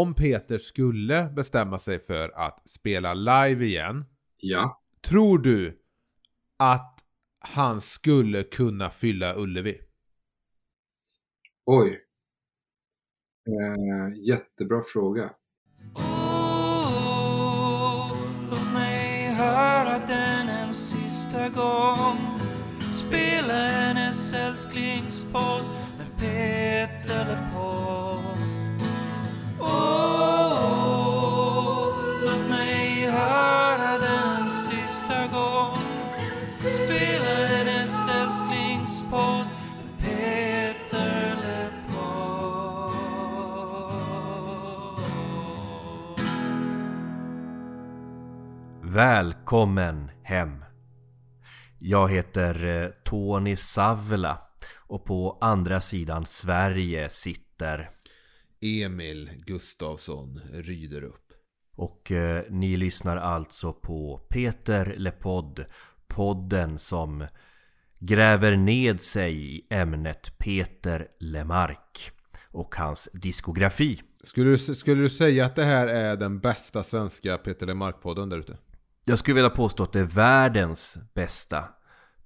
om Peter skulle bestämma sig för att spela live igen, Ja. tror du att han skulle kunna fylla Ullevi? Oj. Eh, jättebra fråga. Åh, låt mig höra den en sista gång Spela hennes älsklingspodd med Peter LePold Välkommen hem! Jag heter eh, Tony Savela och på andra sidan Sverige sitter Emil Gustavsson Ryderup. och eh, ni lyssnar alltså på Peter LePodd Podden som gräver ned sig i ämnet Peter Lemark och hans diskografi. Skulle du, skulle du säga att det här är den bästa svenska Peter Lemark-podden där ute? Jag skulle vilja påstå att det är världens bästa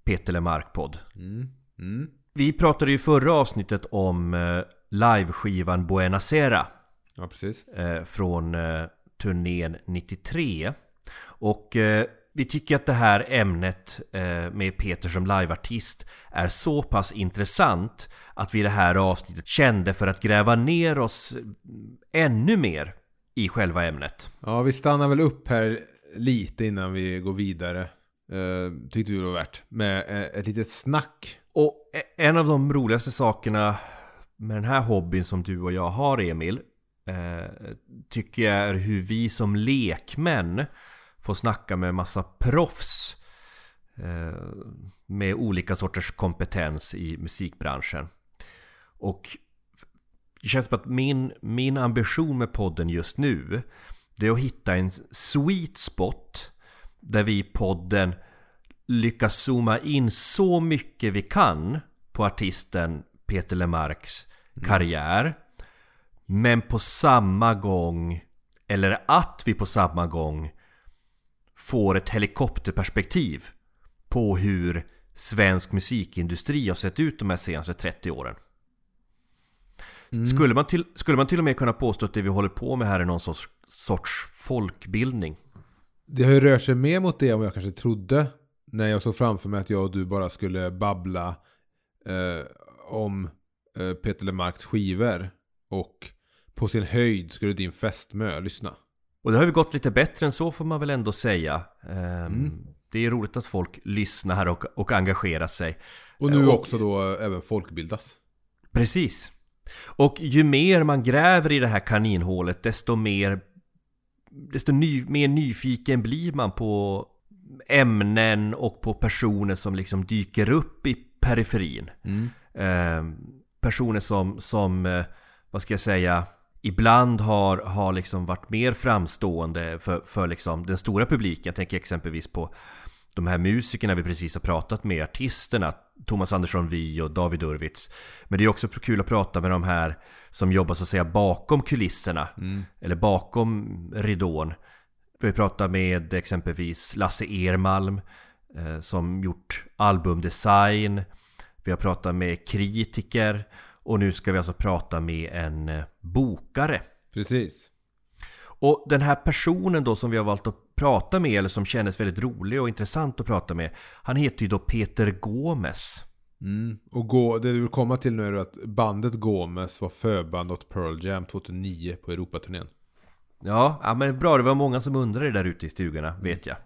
Peter Lemark-podd. Mm. Mm. Vi pratade ju förra avsnittet om eh, liveskivan Buena Sera Ja, precis. eh, från eh, turnén 93. Och vi tycker att det här ämnet med Peter som liveartist är så pass intressant att vi i det här avsnittet kände för att gräva ner oss ännu mer i själva ämnet. Ja, vi stannar väl upp här lite innan vi går vidare. Uh, tyckte vi det var värt. Med eh, ett litet snack. Och e-, en av de roligaste sakerna med den här hobbyn som du och jag har Emil eh, Tycker jag är hur vi som lekmän får snacka med massa proffs eh, Med olika sorters kompetens i musikbranschen Och det känns som att min, min ambition med podden just nu det är att hitta en sweet spot Där vi i podden lyckas zooma in så mycket vi kan på artisten Peter Lemarks karriär. Men på samma gång, eller att vi på samma gång får ett helikopterperspektiv på hur svensk musikindustri har sett ut de här senaste 30 åren. Skulle, man till, skulle man till och med kunna påstå att det vi håller på med här är någon sorts, sorts folkbildning? Det har ju rört sig mer mot det än vad jag kanske trodde. När jag såg framför mig att jag och du bara skulle babbla eh, om eh, Peter Lemarks skivor. Och på sin höjd skulle din fästmö lyssna. Och det har ju gått lite bättre än så får man väl ändå säga. Ehm, Det är roligt att folk lyssnar och, och engagerar sig. Och nu Och- också då eh, även folkbildas. Precis. Och ju mer man gräver i det här kaninhålet desto mer Desto ny, mer nyfiken blir man på ämnen och på personer som liksom dyker upp i periferin. Eh, personer som, som eh, vad ska jag säga, ibland har, har liksom varit mer framstående för, för liksom den stora publiken. Jag tänker exempelvis på de här musikerna vi precis har pratat med, artisterna, Thomas Andersson Vi och David Urwitz. Men det är också kul att prata med de här som jobbar så att säga bakom kulisserna, eller bakom ridån. Vi har pratat med exempelvis Lasse Ermalm eh, som gjort albumdesign. Vi har pratat med kritiker och nu ska vi alltså prata med en eh, bokare. Precis. Och den här personen då som vi har valt att prata med eller som kändes väldigt rolig och intressant att prata med Han heter ju då Peter Gomes Mm. Och gå, det du vill komma till nu är att bandet Gomes var förband åt Pearl Jam 2009 på Europaturnén. Ja, ja men bra, det var många som undrade där ute i stugorna, vet jag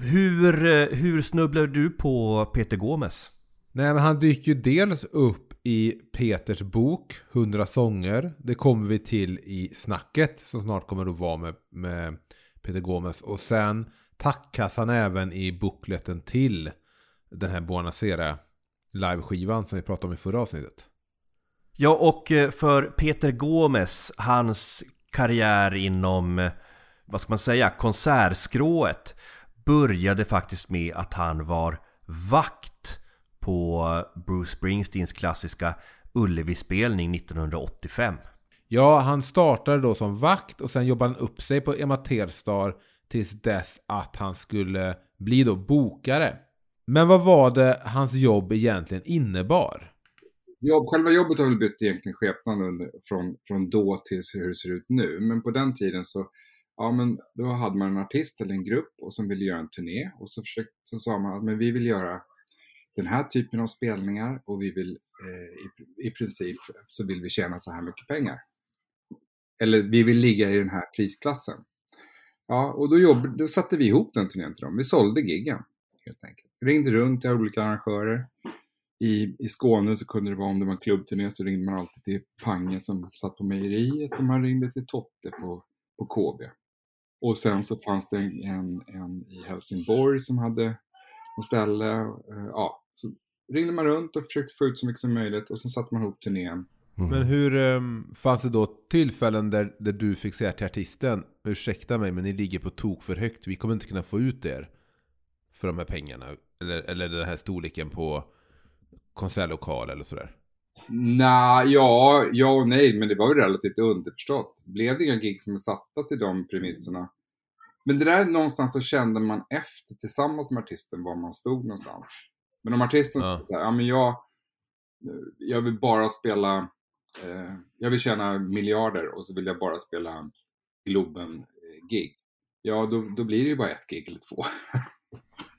Hur, eh, hur snubblade du på Peter Gomes? Nej men han dyker ju dels upp i Peters bok 100 sånger. Det kommer vi till i snacket som snart kommer att vara med, med Peter Gomes. Och sen tackas han även i bookleten till den här Buona Sera liveskivan som vi pratade om i förra avsnittet. Ja, och eh, för Peter Gomes, hans karriär inom, eh, vad ska man säga, konsertskrået började faktiskt med att han var vakt på Bruce Springsteens klassiska Ullevi-spelning 1985. Ja, han startade då som vakt och sen jobbade han upp sig på Emma Telstar tills dess att han skulle bli då bokare. Men vad var det hans jobb egentligen innebar? Jobb, själva jobbet har väl bytt egentligen skepnad under, från, från då till hur det ser ut nu. Men på den tiden så, ja men då hade man en artist eller en grupp och som ville göra en turné och så, försökte, så sa man att men vi vill göra den här typen av spelningar och vi vill eh, i, i princip så vill vi tjäna så här mycket pengar. Eller vi vill ligga i den här prisklassen. Ja, och då, jobb, då satte vi ihop den turnén till dem. Vi sålde giggen helt enkelt. Ringde runt till olika arrangörer. I, I Skåne så kunde det vara om det var en klubbturné så ringde man alltid till Pange som satt på mejeriet och man ringde till Totte på, på KB. Och sen så fanns det en, en, en i Helsingborg som hade något ställe. Eh, ja, så ringde man runt och försökte få ut så mycket som möjligt och sen satte man ihop turnén. Men hur ehm, fanns det då tillfällen där, där du fick säga till artisten Ursäkta mig men ni ligger på tok för högt, vi kommer inte kunna få ut er för de här pengarna. Eller, eller den här storleken på konsertlokal eller sådär. Nej, ja, ja och nej, men det var väl relativt underförstått. Blev det inga gig som är satta till de premisserna? Men det där någonstans så kände man efter tillsammans med artisten var man stod någonstans. Men om artisten Ja. här, ja men jag, jag vill bara spela, eh, jag vill tjäna miljarder och så vill jag bara spela Globen-gig. Ja, då, då blir det ju bara ett gig eller två.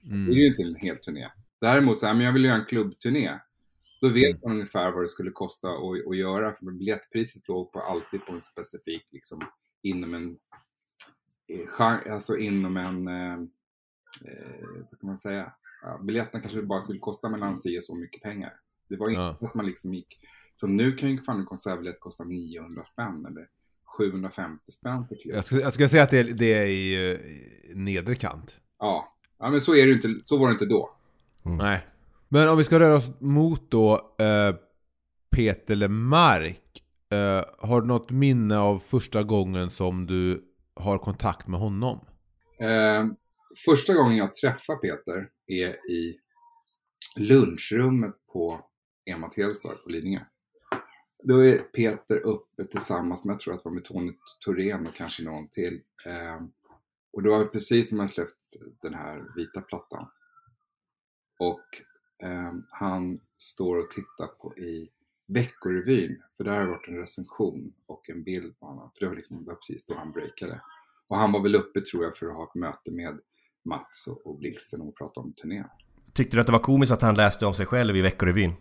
Det är Mm. ju inte en hel turné. Däremot så här, men jag vill göra en klubbturné. Då vet man ungefär vad det skulle kosta att, att göra. För biljettpriset låg på, alltid på en specifik, liksom, inom en, eh, alltså inom en, eh, eh, vad kan man säga? Ja, biljetterna kanske bara skulle kosta mellan si och så mycket pengar. Det var inte Ja. att man liksom gick, som nu kan ju fan en konsertbiljett kosta 900 spänn eller 750 spänn klubb. Jag, ska, jag ska säga att det är, det är i, eh, nedre kant. Ja. ja, men så är det inte, så var det inte då. Nej. Men om vi ska röra oss mot då eh, Peter Lemark. Eh, har du något minne av första gången som du har kontakt med honom? Eh, första gången jag träffar Peter är i lunchrummet på Emma Telstar på Lidingö. Då är Peter uppe tillsammans med, jag tror att det var med Tony Thorén och kanske någon till. Ehm, och det var precis när man släppt den här vita plattan. Och ehm, han står och tittar på i Veckorevyn, för där har det varit en recension och en bild på honom. För det var, liksom, det var precis då han breakade. Och han var väl uppe tror jag för att ha ett möte med Mats och, och Blixten och prata om turnén. Tyckte du att det var komiskt att han läste om sig själv i Veckorevyn?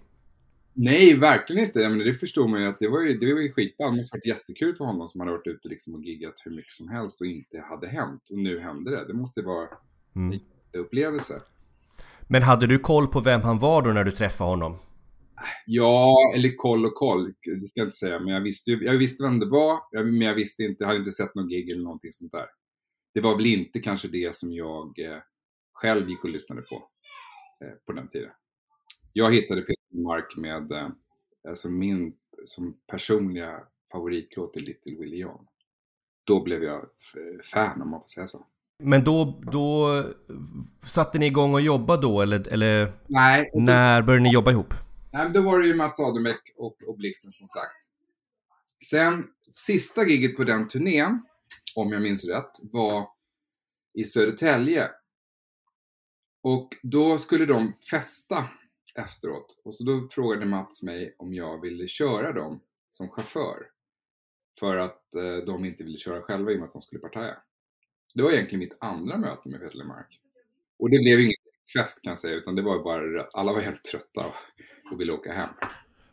Nej, verkligen inte. Jag menar, det förstod man ju att det var ju, det var ju skitball. Det måste varit jättekul för honom som hade varit ute liksom och giggat hur mycket som helst och inte hade hänt. Och nu hände det. Det måste vara Mm. en upplevelse. Men hade du koll på vem han var då när du träffade honom? Ja, eller koll och koll, det ska jag inte säga. Men jag visste, ju, jag visste vem det var, men jag visste inte, jag hade inte sett någon gig eller någonting sånt där. Det var väl inte kanske det som jag eh, själv gick och lyssnade på eh, på den tiden. Jag hittade Peter Mark med eh, alltså min som personliga favoritlåt i Little Willie John. Då blev jag fan om man får säga så. Men då, då satte ni igång och jobbade då eller, eller Nej, när började ni jobba ihop? Nej, men då var det ju Mats Ademek och, och Blixten som sagt. Sen, sista giget på den turnén, om jag minns rätt, var i Södertälje. Och då skulle de festa efteråt. Och så då frågade Mats mig om jag ville köra dem som chaufför. För att eh, de inte ville köra själva i och med att de skulle partaja. Det var egentligen mitt andra möte med Peter Lemark. Och det blev ingen fest kan jag säga, utan det var bara att alla var helt trötta och, och ville åka hem.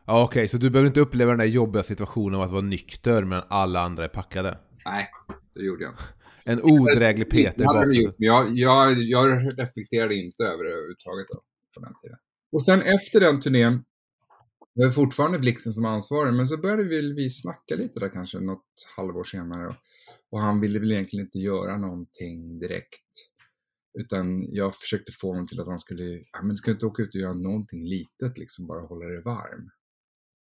Ja, okej, så du behöver inte uppleva den där jobbiga situationen av att vara nykter men alla andra är packade. Nej, det gjorde jag inte. En odräglig Peter vi gjort, men jag, jag, jag reflekterade inte över det överhuvudtaget då, på den tiden. Och sen efter den turnén, det var fortfarande Blixten som ansvarig, men så började vi, vi snacka lite där kanske något halvår senare. Och, och han ville väl egentligen inte göra någonting direkt. Utan jag försökte få honom till att han skulle, ja men du ska inte åka ut och göra någonting litet liksom, bara hålla dig varm.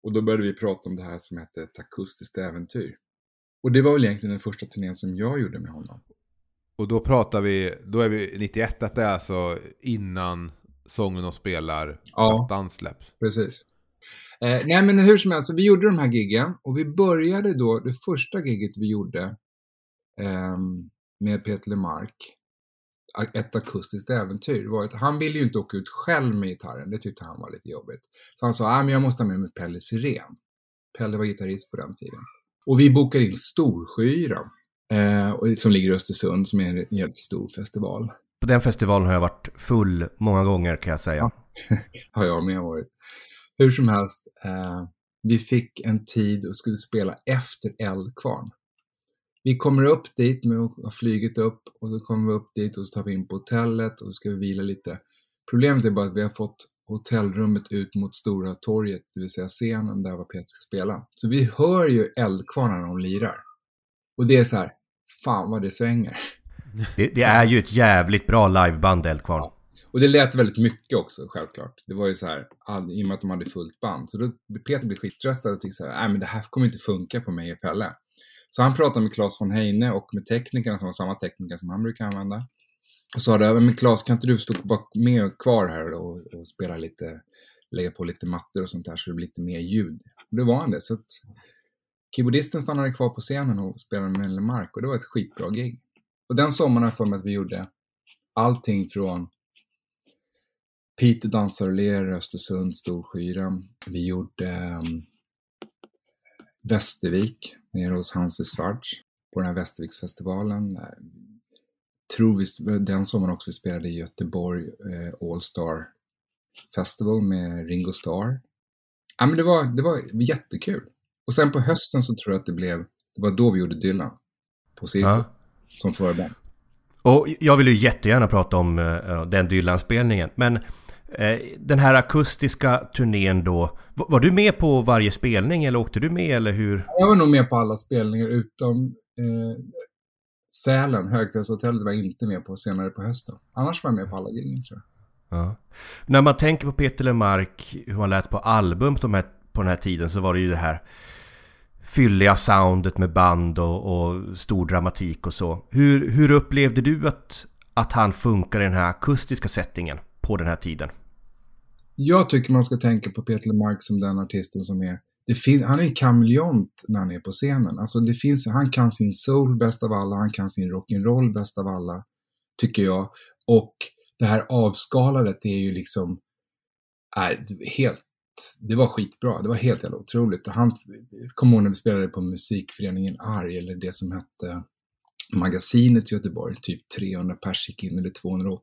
Och då började vi prata om det här som hette ett akustiskt äventyr. Och det var väl egentligen den första turnén som jag gjorde med honom. Och då pratar vi, då är vi 91, detta är alltså innan sången och spelar Ja. plattan släpps. Precis. Eh, nej, men hur som helst, vi gjorde de här giggen och vi började då, det första gigget vi gjorde ehm, med Peter Lemark, ett akustiskt äventyr, var att han ville ju inte åka ut själv med gitarren, det tyckte han var lite jobbigt. Så han sa, ah, men jag måste ha med mig Pelle Sirén. Pelle var gitarrist på den tiden. Och vi bokade in Storskyra, eh, som ligger i Östersund, som är en jävligt stor festival. På den festivalen har jag varit full många gånger kan jag säga. har jag med varit. Hur som helst, eh, vi fick en tid och skulle spela efter Eldkvarn. Vi kommer upp dit med att ha flugit upp och så kommer vi upp dit och så tar vi in på hotellet och så ska vi vila lite. Problemet är bara att vi har fått hotellrummet ut mot Stora torget, det vill säga scenen där var Peter ska spela. Så vi hör ju Eldkvarn när de lirar. Och det är så här, fan vad det svänger. Det, det är ju ett jävligt bra liveband Eldkvarn. Och det lät väldigt mycket också, självklart. Det var ju så här, i och med att de hade fullt band. Så då, Peter blev skitstressad och tyckte så här, nej men det här kommer inte funka på mig och Pelle. Så han pratade med Claes von Heine och med teknikerna som var samma tekniker som han brukar använda. Och sa det, men Claes kan inte du stå med kvar här och, och spela lite, lägga på lite mattor och sånt där så det blir lite mer ljud. Och det var han det. Så att keyboardisten stannade kvar på scenen och spelade med Mark och det var ett skitbra gig. Och den sommaren har jag för mig att vi gjorde allting från Peter dansar och ler, Östersund, Storskyran. Vi gjorde um, Västervik, nere hos Hansi Schwarz på den här Västerviksfestivalen. Eh, Tror vi, den sommaren också vi spelade i Göteborg eh, All Star Festival med Ringo Starr. Ja, men det, var, det var jättekul. Och sen på hösten så tror jag att det blev, det var då vi gjorde Dylan. På Cirkus, Ja. som förband. Och jag vill ju jättegärna prata om eh, den Dylan-spelningen. Men eh, den här akustiska turnén då. Var, var du med på varje spelning eller åkte du med eller hur? Jag var nog med på alla spelningar utom eh, Sälen, Högfjällshotellet var inte med på senare på hösten. Annars var jag med på alla giggen tror jag. Ja. När man tänker på Peter Lemark, hur han lät på album på, de här, på den här tiden så var det ju det här fylliga soundet med band och, och stor dramatik och så. Hur, hur upplevde du att, att han funkar i den här akustiska settingen på den här tiden? Jag tycker man ska tänka på Peter Lemark som den artisten som är han är en kameleont när han är på scenen. Alltså det finns, han kan sin soul bäst av alla, han kan sin rock'n'roll bäst av alla, tycker jag. Och det här avskaladet är ju liksom, är helt, det var skitbra. Det var helt jävla otroligt. Han, kom ihåg när vi spelade på musikföreningen Arg, eller det som hette Magasinet i Göteborg, typ 300 pers gick in, eller 280.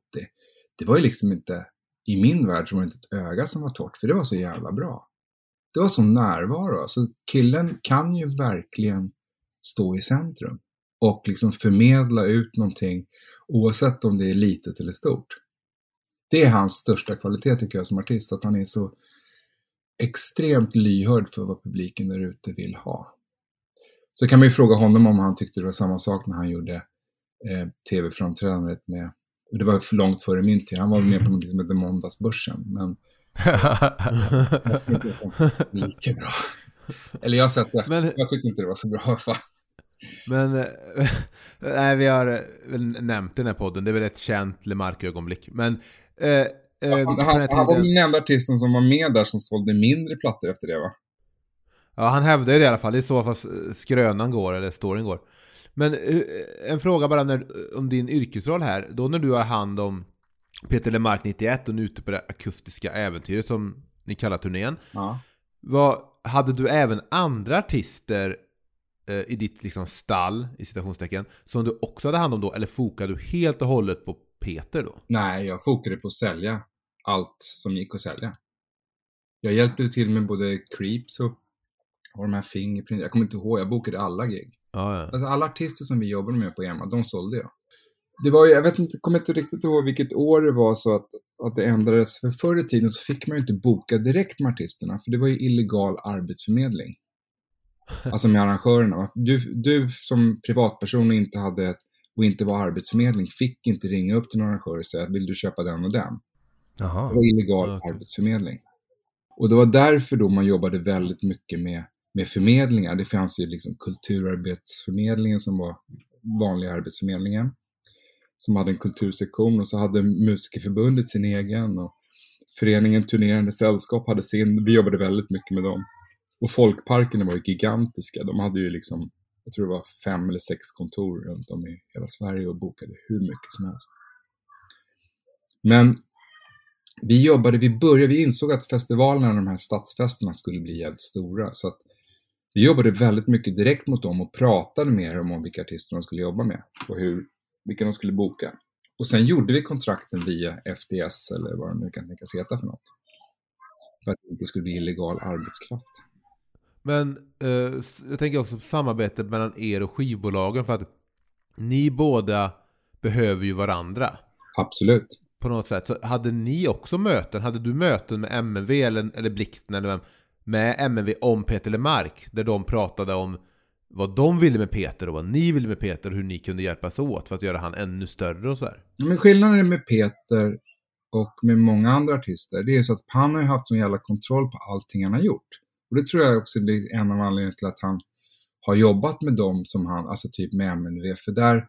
Det var ju liksom inte, i min värld så var det inte ett öga som var torrt, för det var så jävla bra. Det var sån närvaro. Alltså killen kan ju verkligen stå i centrum och liksom förmedla ut någonting oavsett om det är litet eller stort. Det är hans största kvalitet tycker jag som artist, att han är så extremt lyhörd för vad publiken där ute vill ha. Så kan man ju fråga honom om han tyckte det var samma sak när han gjorde eh, tv-framträdandet med, och det var för långt före min tid, han var med på något som hette Måndagsbörsen, men lika bra. Eller jag det efter, Men- jag tyckte inte det var så bra fall. Men, eh, nej vi har eh, väl nämnt den här podden, det är väl ett känt Lemark-ögonblick. Men, eh, eh, Han, han, han var den enda artisten som var med där som sålde mindre plattor efter det va? ja han hävdar ju det i alla fall, det är så fast skrönan går, eller storyn går. Men en fråga bara när, om din yrkesroll här, då när du har hand om Peter Lemark 91 och nu ute på det akustiska äventyret som ni kallar turnén. Ja. Vad, hade du även andra artister eh, i ditt liksom stall, i citationstecken, som du också hade hand om då? Eller fokade du helt och hållet på Peter då? Nej, jag fokade på att sälja allt som gick att sälja. Jag hjälpte till med både Creeps och, och de här Fingerprint. Jag kommer inte ihåg, jag bokade alla gig. Ja, ja. Alltså alla artister som vi jobbade med på EMA, de sålde jag. Det var ju, jag vet inte, kommer inte riktigt ihåg vilket år det var så att, att det ändrades. För förr i tiden så fick man ju inte boka direkt med artisterna, för det var ju illegal arbetsförmedling. Alltså med arrangörerna. Du, du som privatperson och inte hade ett, och inte var arbetsförmedling fick inte ringa upp till en arrangör och säga vill du köpa den och den. Det Jaha. var illegal okej. arbetsförmedling. Och det var därför då man jobbade väldigt mycket med, med förmedlingar. Det fanns ju liksom kulturarbetsförmedlingen som var vanliga arbetsförmedlingen. Som hade en kultursektion och så hade Musikerförbundet sin egen. Och föreningen Turnerande Sällskap hade sin, vi jobbade väldigt mycket med dem. Och folkparkerna var ju gigantiska, de hade ju liksom, jag tror det var fem eller sex kontor runt om i hela Sverige och bokade hur mycket som helst. Men vi jobbade, vi började, vi insåg att festivalerna, de här stadsfesterna skulle bli jävligt stora. Så att vi jobbade väldigt mycket direkt mot dem och pratade med dem om vilka artister de skulle jobba med och hur, vilka de skulle boka. Och sen gjorde vi kontrakten via FDS eller vad de nu kan tänkas heta för något. För att det inte skulle bli illegal arbetskraft. Men eh, jag tänker också på samarbetet mellan er och skivbolagen för att ni båda behöver ju varandra Absolut. på något sätt. Så hade ni också möten? Hade du möten med MNV eller, eller Blixten eller vem? Med MNV om Peter Lemark där de pratade om vad de ville med Peter och vad ni ville med Peter och hur ni kunde hjälpas åt för att göra han ännu större och så här. Men skillnaden med Peter och med många andra artister, det är så att han har ju haft sån jävla kontroll på allting han har gjort. Och det tror jag också är en av anledningarna till att han har jobbat med dem som han, alltså typ med MNV, för där,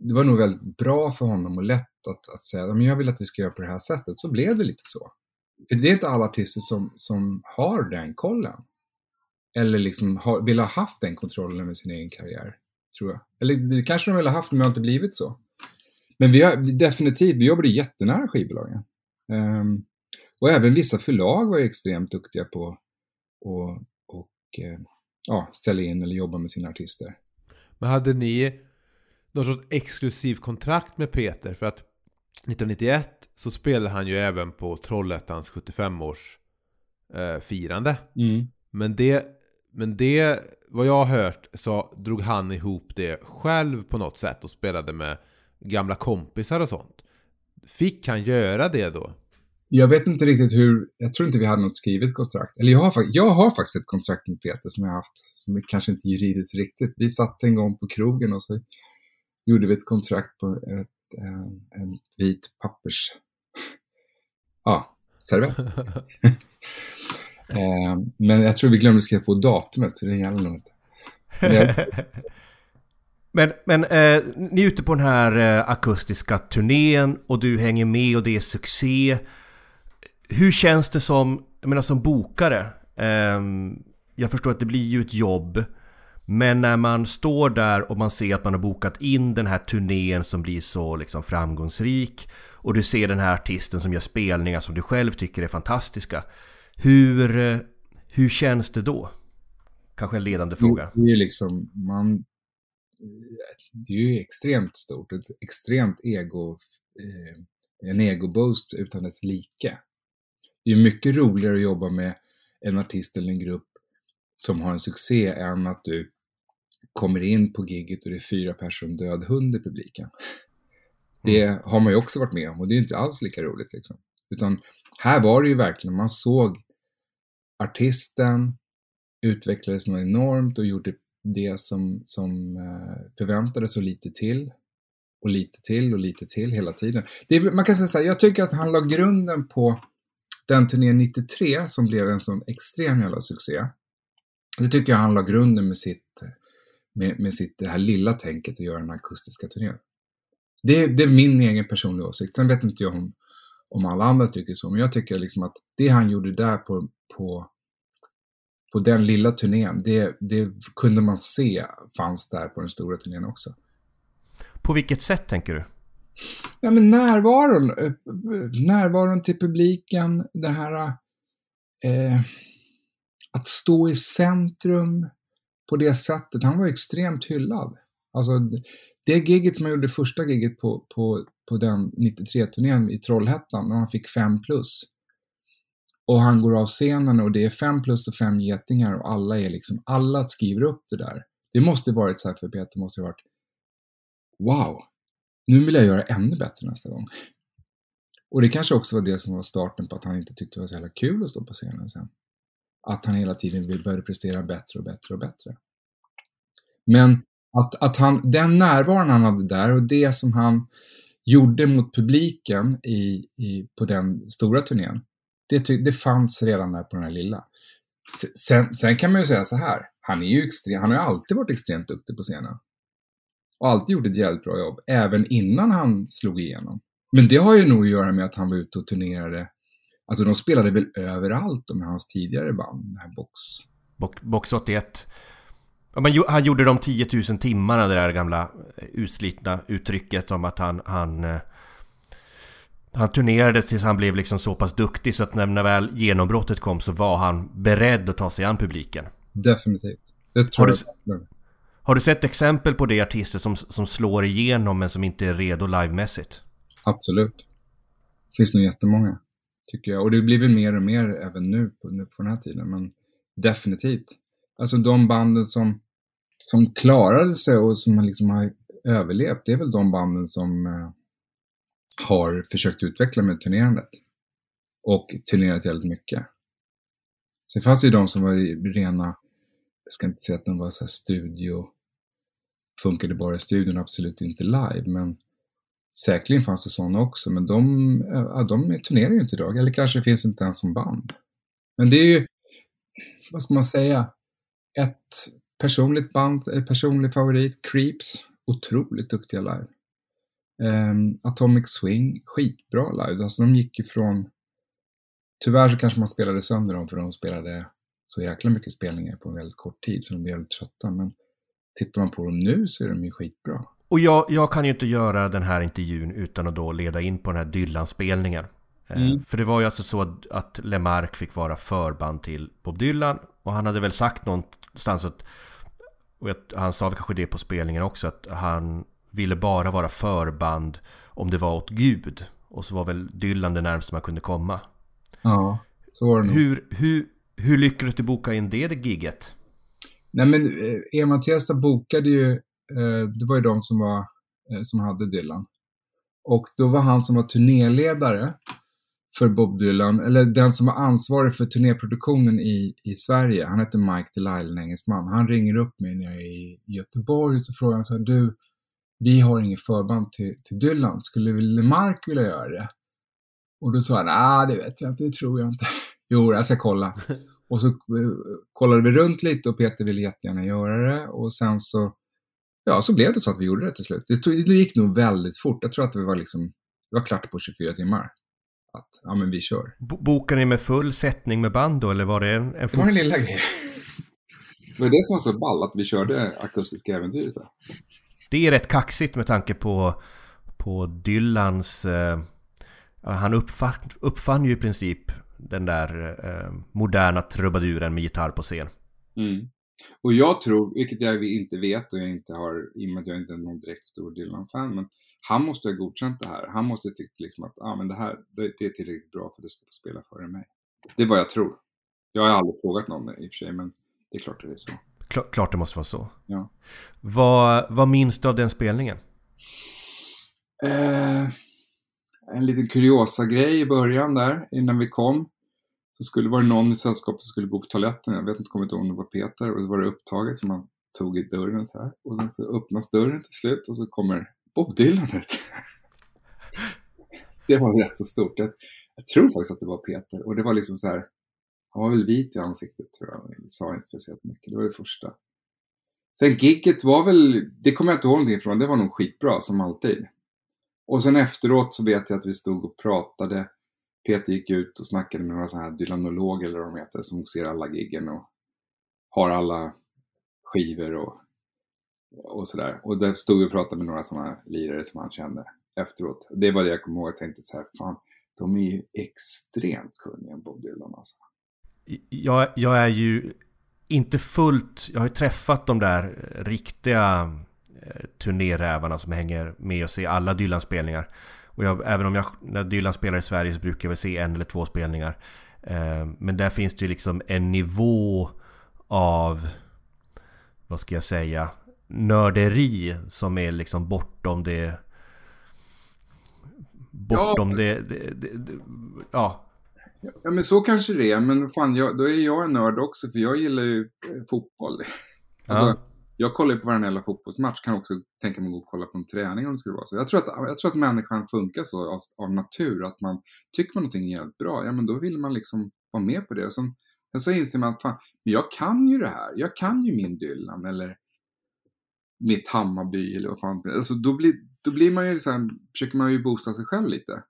det var nog väldigt bra för honom och lätt att, att säga, men jag vill att vi ska göra på det här sättet, så blev det lite så. För det är inte alla artister som, som har den kollen. Eller liksom har, vill ha haft den kontrollen över sin egen karriär, tror jag. Eller det kanske de vill ha haft, men det har inte blivit så. Men vi har definitivt, vi jobbade jättenära skivbolagen. Ehm, och även vissa förlag var extremt duktiga på att och, eh, ja, sälja in eller jobba med sina artister. Men hade ni någon sorts exklusiv kontrakt med Peter? För att 1991 så spelade han ju även på Trollhättans 75-års eh, firande. Men det, men det, vad jag har hört, så drog han ihop det själv på något sätt och spelade med gamla kompisar och sånt. Fick han göra det då? Jag vet inte riktigt hur, jag tror inte vi hade något skrivet kontrakt. Eller jag har, jag har faktiskt ett kontrakt med Peter som jag har haft, som är kanske inte juridiskt riktigt. Vi satt en gång på krogen och så gjorde vi ett kontrakt på ett, en, en vit pappers... Ja, servett. Eh, Men jag tror vi glömde skriva på datumet, så det gäller nog inte. Men jag, Men, men eh, ni är ute på den här eh, akustiska turnén och du hänger med och det är succé. Hur känns det som, jag menar som bokare? Ehm, jag förstår att det blir ju ett jobb. Men när man står där och man ser att man har bokat in den här turnén som blir så liksom framgångsrik och du ser den här artisten som gör spelningar som du själv tycker är fantastiska. Hur, eh, hur känns det då? Kanske en ledande fråga. Det är liksom, man... Det är ju extremt stort, ett extremt ego, eh, en ego-boost utan dess like. Det är mycket roligare att jobba med en artist eller en grupp som har en succé än att du kommer in på gigget och det är fyra personer död hund i publiken. Det har man ju också varit med om och det är inte alls lika roligt liksom. Utan här var det ju verkligen, man såg artisten utvecklades något enormt och gjorde det som, som eh, förväntades och lite till. Och lite till och lite till hela tiden. Det är, man kan säga så här, jag tycker att han la grunden på den turnén 93 som blev en sån extrem jävla succé. Det tycker jag han la grunden med sitt, med, med sitt det här lilla tänket att göra den akustiska turnén. Det, det är min egen personliga åsikt. Sen vet inte jag om, om alla andra tycker så, men jag tycker liksom att det han gjorde där på, på, på den lilla turnén, det, det kunde man se fanns där på den stora turnén också. På vilket sätt tänker du? Ja, men närvaron, eh, närvaron till publiken, det här eh, att stå i centrum på det sättet. Han var extremt hyllad. Alltså, det giget som jag gjorde, första giget på, på, på den 93-turnén i Trollhättan, när han fick 5 plus. Och han går av scenen och det är 5 plus och 5 getingar och alla är liksom, alla skriver upp det där. Det måste varit så här för Peter, måste ha varit Wow! Nu vill jag göra ännu bättre nästa gång. Och det kanske också var det som var starten på att han inte tyckte det var så jävla kul att stå på scenen sen. Att han hela tiden vill börja prestera bättre och bättre och bättre. Men att, att han, den närvaron han hade där och det som han gjorde mot publiken i, i, på den stora turnén, det, det fanns redan där på den här lilla. Sen, sen kan man ju säga så här, han är ju extrem, han har ju alltid varit extremt duktig på scenen. Och alltid gjort ett jävligt bra jobb, även innan han slog igenom. Men det har ju nog att göra med att han var ute och turnerade Alltså de spelade väl överallt med hans tidigare band, den här Box, box 81. Ja, men han gjorde de 10 000 timmarna, det där gamla eh, utslitna uttrycket om att han, han, eh, han turnerade tills han blev liksom så pass duktig så att när, när väl genombrottet kom så var han beredd att ta sig an publiken. Definitivt. Det tror Har du jag. Har du sett exempel på det artister som, som slår igenom men som inte är redo livemässigt? Absolut. Det finns nog jättemånga, tycker jag. Och det blir väl mer och mer även nu på, nu på den här tiden, men definitivt. Alltså de banden som, som klarade sig och som liksom har överlevt, det är väl de banden som eh, har försökt utveckla med turnerandet. Och turnerat väldigt mycket. Sen fanns det ju de som var i rena, jag ska inte säga att de var så här studio, funkade bara i studion, absolut inte live, men Säkerligen fanns det sådana också, men de, eh, ja, de turnerar ju inte idag. Eller kanske finns inte ens som band. Men det är ju, vad ska man säga, ett personligt band, ett personlig favorit, Creeps, otroligt duktiga live. Ehm, Atomic Swing, skitbra live. Alltså de gick ifrån, tyvärr så kanske man spelade sönder dem för de spelade så jäkla mycket spelningar på en väldigt kort tid så de blev väldigt trötta. Men tittar man på dem nu så är de ju skitbra. Och jag, jag kan ju inte göra den här intervjun utan att då leda in på den här Dylan-spelningen. Eh, Mm. För det var ju alltså så att, att Lemark fick vara förband till Bob Dylan. Och han hade väl sagt någonstans att, och han sa väl kanske det på spelningen också, att han ville bara vara förband om det var åt Gud. Och så var väl Dylan det närmaste man kunde komma. Ja, så var det nog. Hur, hur, hur lyckades du boka in det, det gigget? Nej men eh, Ema Tiesta bokade ju, eh, det var ju de som, var, eh, som hade Dylan. Och då var han som var turnéledare för Bob Dylan, eller den som var ansvarig för turnéproduktionen i, i Sverige, han heter Mike Delisle, en engelsman. Han ringer upp mig nere i Göteborg och så frågar han så här, du, vi har inget förband till, till Dylan, skulle Mark vilja göra det? Och då sa han, ah det vet jag inte, det tror jag inte. Jo, jag ska kolla. Och så eh, kollade vi runt lite och Peter ville jättegärna göra det och sen så, ja, så blev det så att vi gjorde det till slut. Det, tog, det gick nog väldigt fort. Jag tror att det var liksom, det var klart på 24 timmar. Att, ja men vi kör. Bo- Bokade ni med full sättning med band då, eller var det en, en Det var den lilla grejen. Det var det som var så ball, att vi körde akustiska äventyret där. Det är rätt kaxigt med tanke på, på Dylans... Eh, han uppfann, uppfann ju i princip den där eh, moderna trubaduren med gitarr på scen. Mm. Och jag tror, vilket jag inte vet och jag inte har, i och med att jag inte är någon direkt stor Dylan-fan, men han måste ha godkänt det här. Han måste ha tyckt liksom att ah, men det här det, det är tillräckligt bra för att det ska få spela före mig. Det är vad jag tror. Jag har aldrig frågat någon i och för sig, men det är klart att det är så. Kla- klart det måste vara så. Ja. Vad, vad minns du av den spelningen? Eh, en liten kuriosa grej i början där, innan vi kom. Så skulle det vara någon i sällskapet som skulle gå på toaletten. Jag vet inte, kommer inte ihåg om det var Peter. Och så var det upptaget så man tog i dörren så här. Och sen så öppnas dörren till slut och så kommer Bob Dylan ut. det var rätt så stort. Jag, jag tror faktiskt att det var Peter. Och det var liksom så här. Han var väl vit i ansiktet tror jag. Det sa inte speciellt mycket. Det var det första. Sen gigget var väl, det kommer jag inte ihåg någonting ifrån. Det var nog skitbra som alltid. Och sen efteråt så vet jag att vi stod och pratade. Peter gick ut och snackade med några sådana här dylanologer eller vad de heter som ser alla giggen och har alla skivor och, och sådär. Och där stod vi och pratade med några sådana lirare som han kände efteråt. Det var det jag kommer ihåg. Jag tänkte så här, fan, de är ju extremt kunniga Bob Dylan alltså. Jag, jag är ju inte fullt... Jag har ju träffat de där riktiga eh, turnérävarna som hänger med och ser alla Dylan-spelningar. Och jag, även om jag, när Dylan spelar i Sverige så brukar jag väl se en eller två spelningar. Eh, men där finns det ju liksom en nivå av, vad ska jag säga, nörderi som är liksom bortom det... Bortom Ja. det, det, det, det... Ja, Ja men så kanske det är, men fan jag, då är jag en nörd också för jag gillar ju eh, fotboll. Alltså, Ja. Jag kollar ju på varje jävla fotbollsmatch, kan också tänka mig att gå och kolla på en träning om det skulle vara så. Jag tror att, jag tror att människan funkar så av, av natur, att man tycker man någonting är jävligt bra, ja men då vill man liksom vara med på det. Och sen, sen så inser man att fan, men jag kan ju det här, jag kan ju min Dylan eller mitt Hammarby eller vad fan. Alltså då blir, då blir man ju så här, försöker man ju boosta sig själv lite.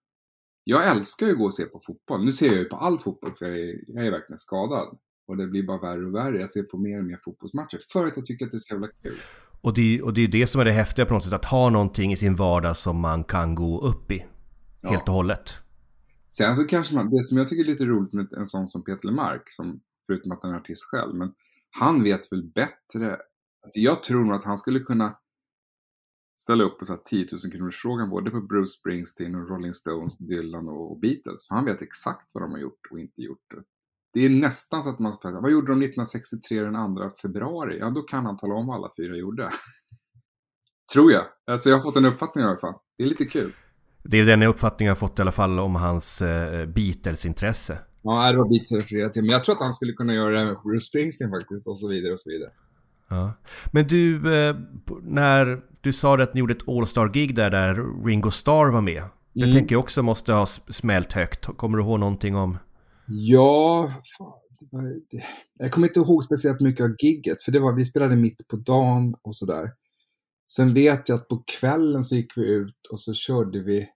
Jag älskar ju att gå och se på fotboll. Nu ser jag ju på all fotboll för jag är, jag är verkligen skadad. Och det blir bara värre och värre. Jag ser på mer och mer fotbollsmatcher. För att jag tycker att det är så jävla kul. Och det, och det är det som är det häftiga på något sätt, att ha någonting i sin vardag som man kan gå upp i. Ja. Helt och hållet. Sen så kanske man, det som jag tycker är lite roligt med en sån som Peter Lemark, som, förutom att han är artist själv, men han vet väl bättre. Alltså jag tror nog att han skulle kunna ställa upp på så här 10 000 kronors frågan både på Bruce Springsteen och Rolling Stones, Dylan och Beatles. För han vet exakt vad de har gjort och inte gjort. Det är nästan så att man spelar, vad gjorde de 1963 den 2 februari? Ja, då kan han tala om vad alla fyra gjorde. tror jag. Alltså jag har fått en uppfattning i alla fall. Det är lite kul. Det är den uppfattningen jag har fått i alla fall om hans eh, Beatles-intresse. Ja, det var Beatles jag refererade till. Men jag tror att han skulle kunna göra det med Bruce Springsteen faktiskt och så vidare och så vidare. Ja. Men du, eh, när du sa att ni gjorde ett All-Star-gig där, där Ringo Starr var med. Det Mm. tänker jag också måste ha s- smällt högt. Kommer du ihåg någonting om? Ja, fan, jag kommer inte ihåg speciellt mycket av gigget, för det var, vi spelade mitt på dagen och sådär. Sen vet jag att på kvällen så gick vi ut och så körde vi,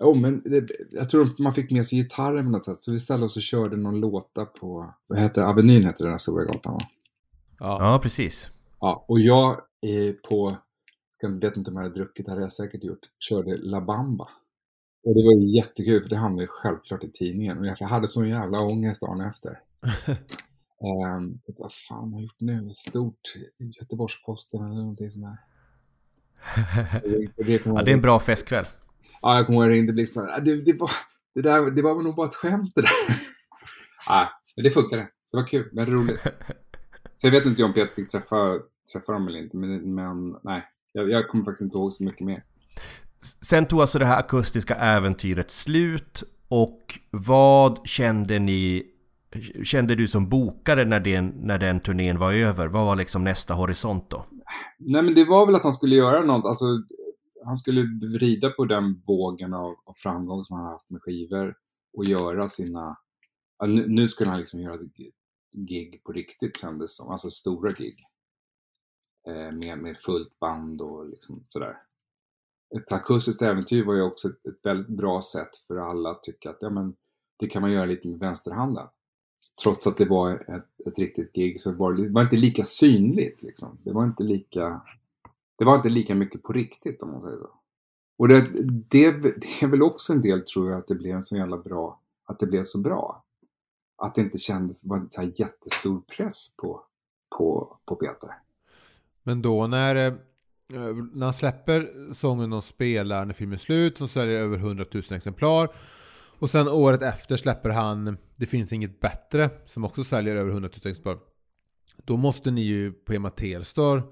oh, men det, jag tror man fick med sig gitarren på något sätt, så vi ställde oss och körde någon låta på, vad heter Avenyn heter den här stora gatan va? Ja. Ja, precis. Ja, och jag är på, jag vet inte om jag hade druckit, det hade jag säkert gjort, körde La Bamba. Och det var jättekul, för det hamnade ju självklart i tidningen. Och jag hade sån jävla ångest dagen efter. Um, vad fan har jag gjort nu? Stort Göteborgs-Posten eller någonting sånt där. Och det Ja, det är en bra festkväll. Ja, jag kommer ihåg att jag ringde Blixten. Ja, det, det, var, det, där, det var nog bara ett skämt det där. Nej, men det funkade. Det var kul, väldigt roligt. Så jag vet inte om Peter fick träffa, träffa dem eller inte, men, men nej. Jag, jag kommer faktiskt inte ihåg så mycket mer. Sen tog alltså det här akustiska äventyret slut och vad kände ni Kände du som bokare när den, när den turnén var över? Vad var liksom nästa horisont då? Nej, men det var väl att han skulle göra något. Alltså, han skulle vrida på den vågen av, av framgång som han har haft med skivor och göra sina... Nu, nu skulle han liksom göra gig på riktigt kändes som. Alltså stora gig. Eh, med, med fullt band och liksom sådär. Ett akustiskt äventyr var ju också ett, ett väldigt bra sätt för alla att tycka att ja, men, det kan man göra lite med vänsterhanden. Trots att det var ett, ett riktigt gig så var det, det var inte lika synligt. Liksom. Det var inte lika det var inte lika mycket på riktigt om man säger så. Och det, det, det är väl också en del tror jag att det blev en så jävla bra, att det blev så bra. Att det inte kändes, var så här jättestor press på, på, på Peter. Men då när, eh, när han släpper sången de spelar när filmen är slut så säljer över 100 000 exemplar. Och sen året efter släpper han Det finns inget bättre som också säljer över 100 000 exemplar. Då måste ni ju på Emma Telstar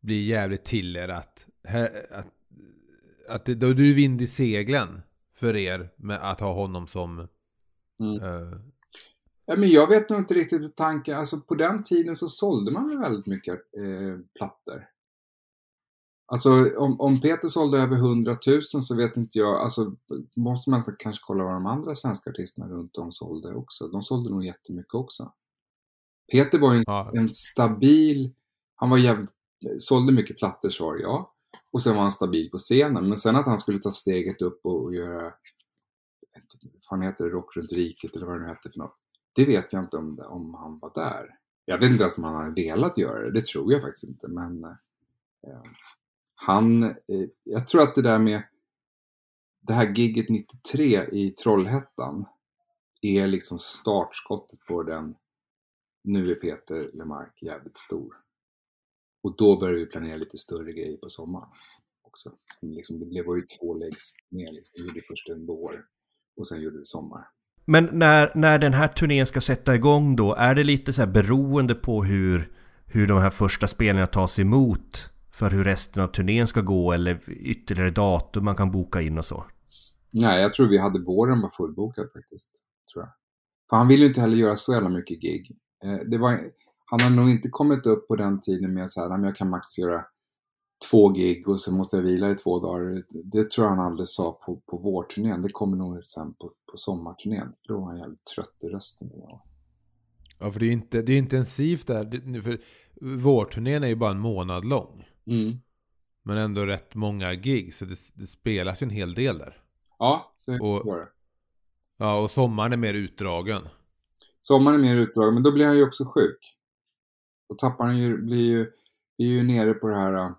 bli jävligt till er att, att, att det, då är du vind i seglen för er med att ha honom som Mm. eh, Ja, men jag vet nog inte riktigt tanken, alltså på den tiden så sålde man väl väldigt mycket eh, plattor. Alltså om, om Peter sålde över 100 000 så vet inte jag, alltså måste man kanske kolla vad de andra svenska artisterna runt om sålde också. De sålde nog jättemycket också. Peter var ju en, ja, en stabil, han var jävligt, sålde mycket plattor svar ja. Och sen var han stabil på scenen. Men sen att han skulle ta steget upp och, och göra, vad fan heter det, Rock runt riket eller vad det nu hette för något. Det vet jag inte om, om han var där. Jag vet inte ens om han hade velat göra det, det tror jag faktiskt inte. Men eh, han, eh, jag tror att det där med det här gigget 93 i Trollhättan är liksom startskottet på den nu är Peter Lemark jävligt stor. Och då började vi planera lite större grejer på sommaren också. Liksom, det blev ju två läggs ner. Liksom. Vi gjorde först en vår och sen gjorde vi sommar. Men när, när den här turnén ska sätta igång då, är det lite så här beroende på hur, hur de här första spelningarna tas emot? För hur resten av turnén ska gå eller ytterligare datum man kan boka in och så? Nej, jag tror vi hade våren var fullbokad faktiskt. Tror jag. För han vill ju inte heller göra så jävla mycket gig. Eh, det var, han har nog inte kommit upp på den tiden med så här, "Nej, men jag kan max göra två gig och sen måste jag vila i två dagar. Det tror jag han aldrig sa på, på vårturnén. Det kommer nog sen på, på sommarturnén. Då var han jävligt trött i rösten. ja, för det är ju inte, det är intensivt där. Det, för vårturnén är ju bara en månad lång. Mm. Men ändå rätt många gig. Så det, det spelas ju en hel del där. Ja, så Och- var det. Ja, och sommaren är mer utdragen. Sommaren är mer utdragen, men då blir han ju också sjuk. Då tappar han ju, blir ju, vi är ju nere på det här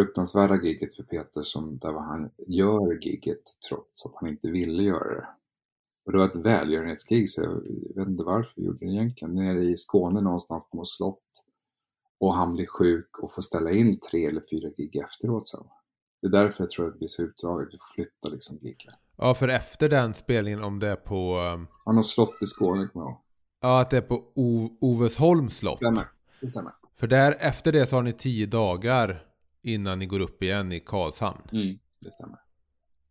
fruktansvärda gigget för Peter som där han gör gigget trots att han inte ville göra det. Och det var ett välgörenhetsgig så jag vet inte varför vi gjorde det egentligen. Nere i Skåne någonstans på något slott. Och han blir sjuk och får ställa in tre eller fyra gig efteråt sen. Det är därför jag tror att det blir så utdraget. Vi får flytta liksom giggen. Ja, för efter den spelningen, om det är på... um, Han har slott i Skåne kommer jag ihåg. Ja, att det är på o- Ovesholms slott. Stämmer. Det stämmer. För där, efter det så har ni tio dagar innan ni går upp igen i Karlshamn. Mm, det stämmer.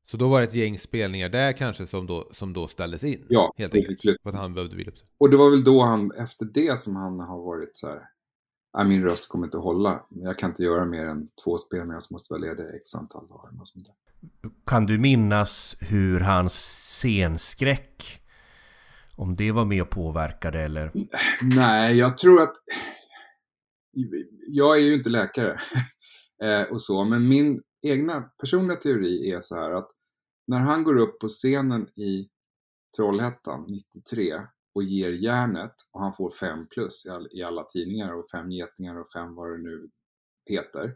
Så då var det ett gäng spelningar där kanske som då, som då ställdes in. Ja, helt enkelt. För att han behövde vila upp sig. Och det var väl då han, efter det som han har varit så här. Nej, min röst kommer inte att hålla. Jag kan inte göra mer än två spelningar så måste vara ledig x antal dagar. Och sånt där. Kan du minnas hur hans scenskräck, om det var med och påverkade eller? Nej, jag tror att... Jag är ju inte läkare eh, och så, men min egna personliga teori är så här att när han går upp på scenen i Trollhättan 93 och ger järnet och han får fem plus i, all, i alla tidningar och fem getingar och fem vad det nu heter.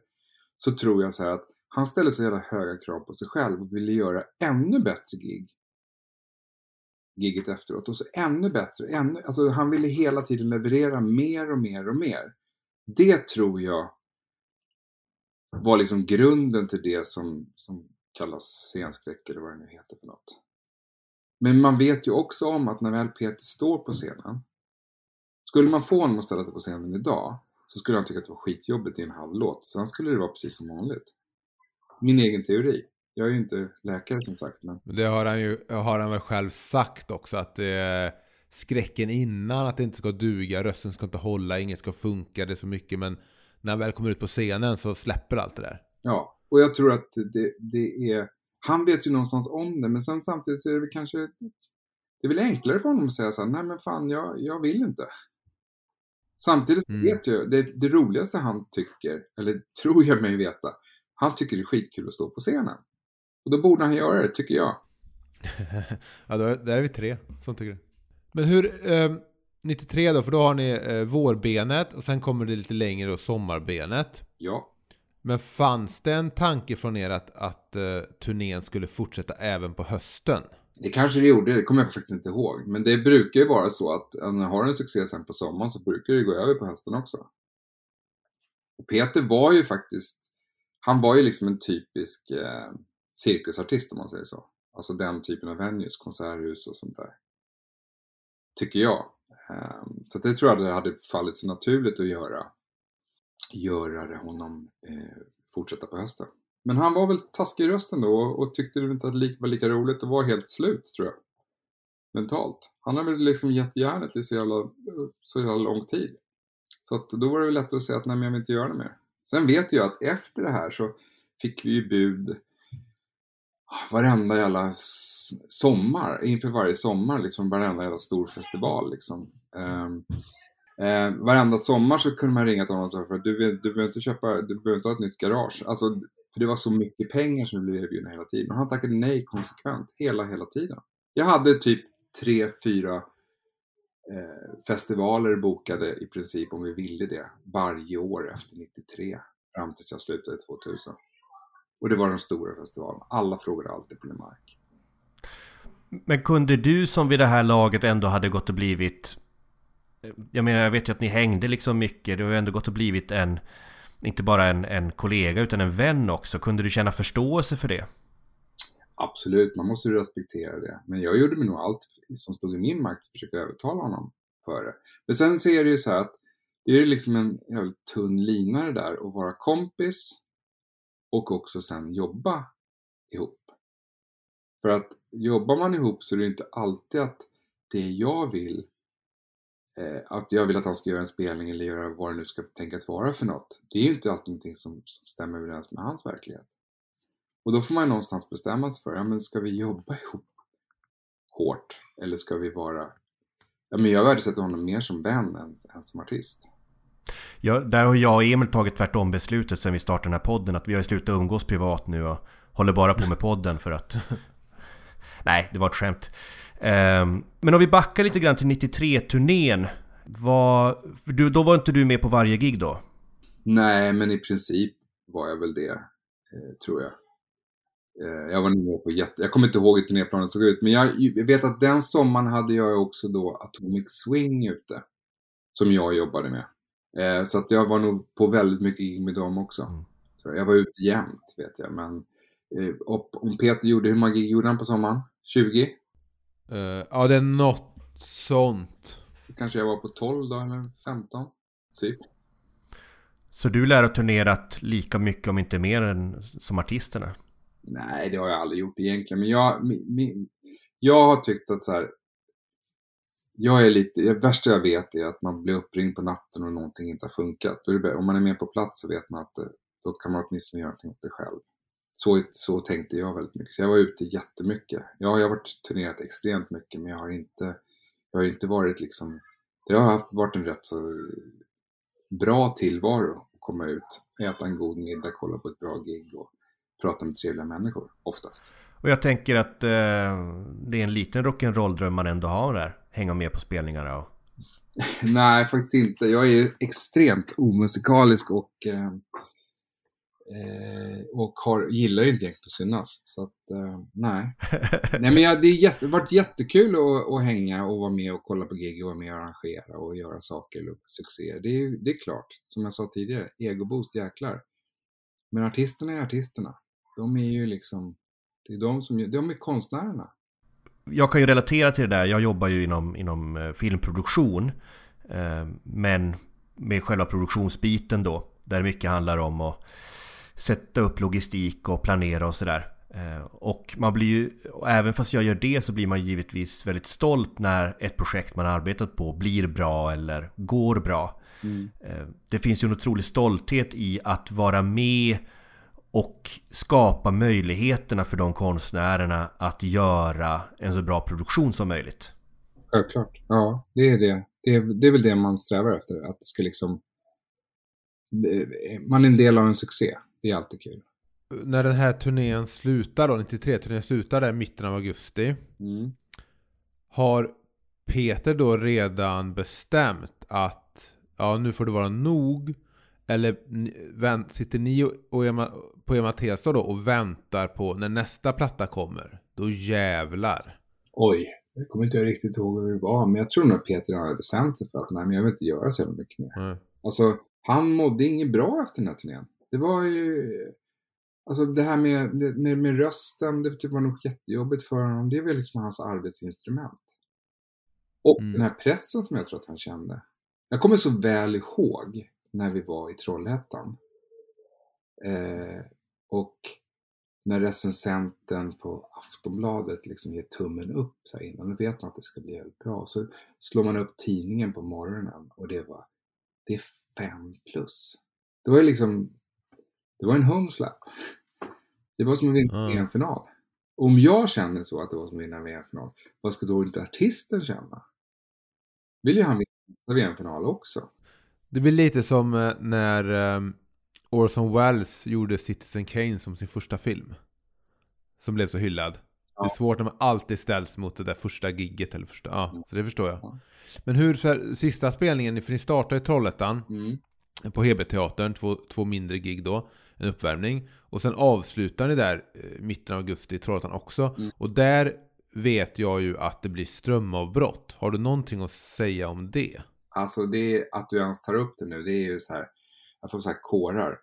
Så tror jag så här att han ställer så jävla höga krav på sig själv och ville göra ännu bättre gig giget efteråt och så ännu bättre. Ännu, alltså han ville hela tiden leverera mer och mer och mer. Det tror jag var liksom grunden till det som, som kallas scenskräck eller vad det nu heter för något. Men man vet ju också om att när väl Peter står på scenen, skulle man få honom att ställa sig på scenen idag så skulle han tycka att det var skitjobbigt i en halv låt. Sen skulle det vara precis som vanligt. Min egen teori. Jag är ju inte läkare som sagt, men det har han ju har han väl själv sagt också att det är skräcken innan att det inte ska duga, rösten ska inte hålla, inget ska funka, det är så mycket. Men när han väl kommer ut på scenen så släpper allt det där. Ja, och jag tror att det, det är... Han vet ju någonstans om det, men sen samtidigt så är det väl kanske... Det är väl enklare för honom att säga så här, nej men fan, jag, jag vill inte. Samtidigt Mm. vet jag, det, det roligaste han tycker, eller tror jag mig veta, han tycker det är skitkul att stå på scenen. Och då borde han göra det, tycker jag. ja, då, där är vi tre som tycker det. Men hur, eh, 93 då, för då har ni eh, vårbenet och sen kommer det lite längre då sommarbenet. Ja, Men fanns det en tanke från er att, att eh, turnén skulle fortsätta även på hösten? det kanske det gjorde, det kommer jag faktiskt inte ihåg. Men det brukar ju vara så att när har du en succé sen på sommaren så brukar det gå över på hösten också. Och Peter var ju faktiskt, han var ju liksom en typisk eh, cirkusartist om man säger så. Alltså den typen av venues, konserthus och sånt där. Tycker jag. Ehm, så det tror jag det hade fallit sig naturligt att göra. Göra det honom eh, fortsätta på hösten. Men han var väl taskig i rösten då och, tyckte det inte att det var lika roligt och var helt slut tror jag. Mentalt. Han har väl liksom gett järnet i så jävla, så jävla lång tid. Så att då var det väl lättare att säga att nej men jag vill inte göra det mer. Sen vet jag att efter det här så fick vi ju bud ah, varenda jävla sommar, inför varje sommar, liksom varenda jävla stor festival liksom. Um, eh, varenda sommar så kunde man ringa till honom och säga att du, du behöver inte köpa, du behöver inte ha ett nytt garage. Alltså, för det var så mycket pengar som vi blev erbjudna hela tiden. Och han tackade nej konsekvent, hela, hela tiden. Jag hade typ tre, fyra eh, festivaler bokade i princip om vi ville det varje år efter 93 fram tills jag slutade 2000. Och det var de stora festivalerna. Alla frågade alltid på Mark. Men kunde du som vid det här laget ändå hade gått och blivit jag menar jag vet ju att ni hängde liksom mycket Det har ju ändå gått och blivit en Inte bara en, en kollega utan en vän också Kunde du känna förståelse för det? Absolut, man måste ju respektera det. Men jag gjorde mig nog allt som stod i min makt för att försöka övertala honom för det. Men sen så är det ju så här att det är liksom en jävligt tunn lina det där att vara kompis och också sen jobba ihop. För att jobbar man ihop så är det inte alltid att det jag vill Eh, att jag vill att han ska göra en spelning eller göra vad det nu ska tänkas vara för något. Det är ju inte alltid någonting som, som stämmer överens med hans verklighet. Och då får man någonstans bestämma sig för, ja men ska vi jobba ihop hårt? Eller ska vi vara... Ja men jag värdesätter honom mer som vän än, än som artist. Ja, där har jag och Emil tagit tvärtom beslutet sen vi startade den här podden Att vi har slutat umgås privat nu och håller bara på med podden för att Nej, det var ett skämt men om vi backar lite grann till 93-turnén. Vad, för du, då var inte du med på varje gig då? Nej, men i princip var jag väl det, eh, tror jag. Eh, jag var med på jätte... Jag kommer inte ihåg hur turnéplanen såg ut, men jag, vet att den sommaren hade jag också då Atomic Swing ute. Som jag jobbade med. Eh, så att jag var nog på väldigt mycket gig med dem också. Mm. Jag var ute jämt, vet jag. Men om Peter gjorde, hur många gig gjorde han på sommaren? 20? Eh, ja, det är något sånt. Kanske jag var på 12 då, eller 15? Typ. Så du lär ha turnerat lika mycket om inte mer än som artisterna? Nej, det har jag aldrig gjort egentligen. Men jag, mi, mi, jag har tyckt att så här. Jag är lite, det värsta jag vet är att man blir uppringd på natten och någonting inte har funkat. Om man är med på plats så vet man att det, då kan man åtminstone göra någonting åt det själv. Så, så tänkte jag väldigt mycket. Så jag var ute jättemycket. Ja, jag har varit turnerat extremt mycket men jag har inte, jag har inte varit liksom, det har haft, varit en rätt så bra tillvaro att komma ut, äta en god middag, kolla på ett bra gig och prata med trevliga människor oftast. Och jag tänker att eh, det är en liten rock'n'roll-dröm man ändå har där. Hänga med på spelningarna och... Nej, faktiskt inte. Jag är ju extremt omusikalisk och, eh, eh, och har, gillar ju inte egentligen att synas. Så att, eh, nej. nej, men jag, det har jätte, varit jättekul att, att hänga och vara med och kolla på gig och vara med och arrangera och göra saker och succéer. Det är, det är klart, som jag sa tidigare, egoboost jäklar. Men artisterna är artisterna. De är ju liksom, det är de som, de är konstnärerna. Jag kan ju relatera till det där. Jag jobbar ju inom, inom eh, filmproduktion. Eh, men med själva produktionsbiten då. Där mycket handlar om att sätta upp logistik och planera och sådär. Eh, Och man blir ju, även fast jag gör det så blir man givetvis väldigt stolt när ett projekt man arbetat på blir bra eller går bra. Eh, Det finns ju en otrolig stolthet i att vara med och skapa möjligheterna för de konstnärerna att göra en så bra produktion som möjligt. Självklart. Ja, det är det. Det är, det är väl det man strävar efter. Att det ska liksom... Man är en del av en succé. Det är alltid kul. När den här turnén slutar då, 93-turnén slutar där i mitten av augusti. Mm. Har Peter då redan bestämt att ja, nu får det vara nog? Eller vänt, sitter ni och, och Ema, på Ema Testa då och väntar på när nästa platta kommer? Då jävlar. Oj, jag kommer inte riktigt ihåg hur det var. Men jag tror nog att Peter hade bestämt sig för att nej, men jag vill inte göra så mycket mer. Mm. Alltså, han mådde inget bra efter den här turnén. Det var ju... Alltså det här med, med, med rösten, det typ var nog jättejobbigt för honom. Det var liksom hans arbetsinstrument. Och Mm. den här pressen som jag tror att han kände. Jag kommer så väl ihåg när vi var i Trollhättan. Eh, och när recensenten på Aftonbladet liksom ger tummen upp så här innan, då vet man att det ska bli väldigt bra. Så slår man upp tidningen på morgonen och det var, det är fem plus. Det var ju liksom, det var en homeslap. Det var som att vinna en Mm. VM-final. Om jag känner så att det var som att vinna en VM-final, vad ska då inte artisten känna? Vill ju han vinna VM-final också? Det blir lite som eh, när um, Orson Welles gjorde Citizen Kane som sin första film. Som blev så hyllad. Det Ja. är svårt när man alltid ställs mot det där första gigget eller första, ja, så det förstår jag. Ja. Men hur, så här, sista spelningen, för ni startade i Trollhättan Mm. på Hebe-teatern, två, två mindre gig då, en uppvärmning. Och sen avslutar ni där eh, mitten av augusti i Trollhättan också. Mm. Och där vet jag ju att det blir strömavbrott. Har du någonting att säga om det? Alltså det att du ens tar upp det nu, det är ju så här, jag får så här kårar.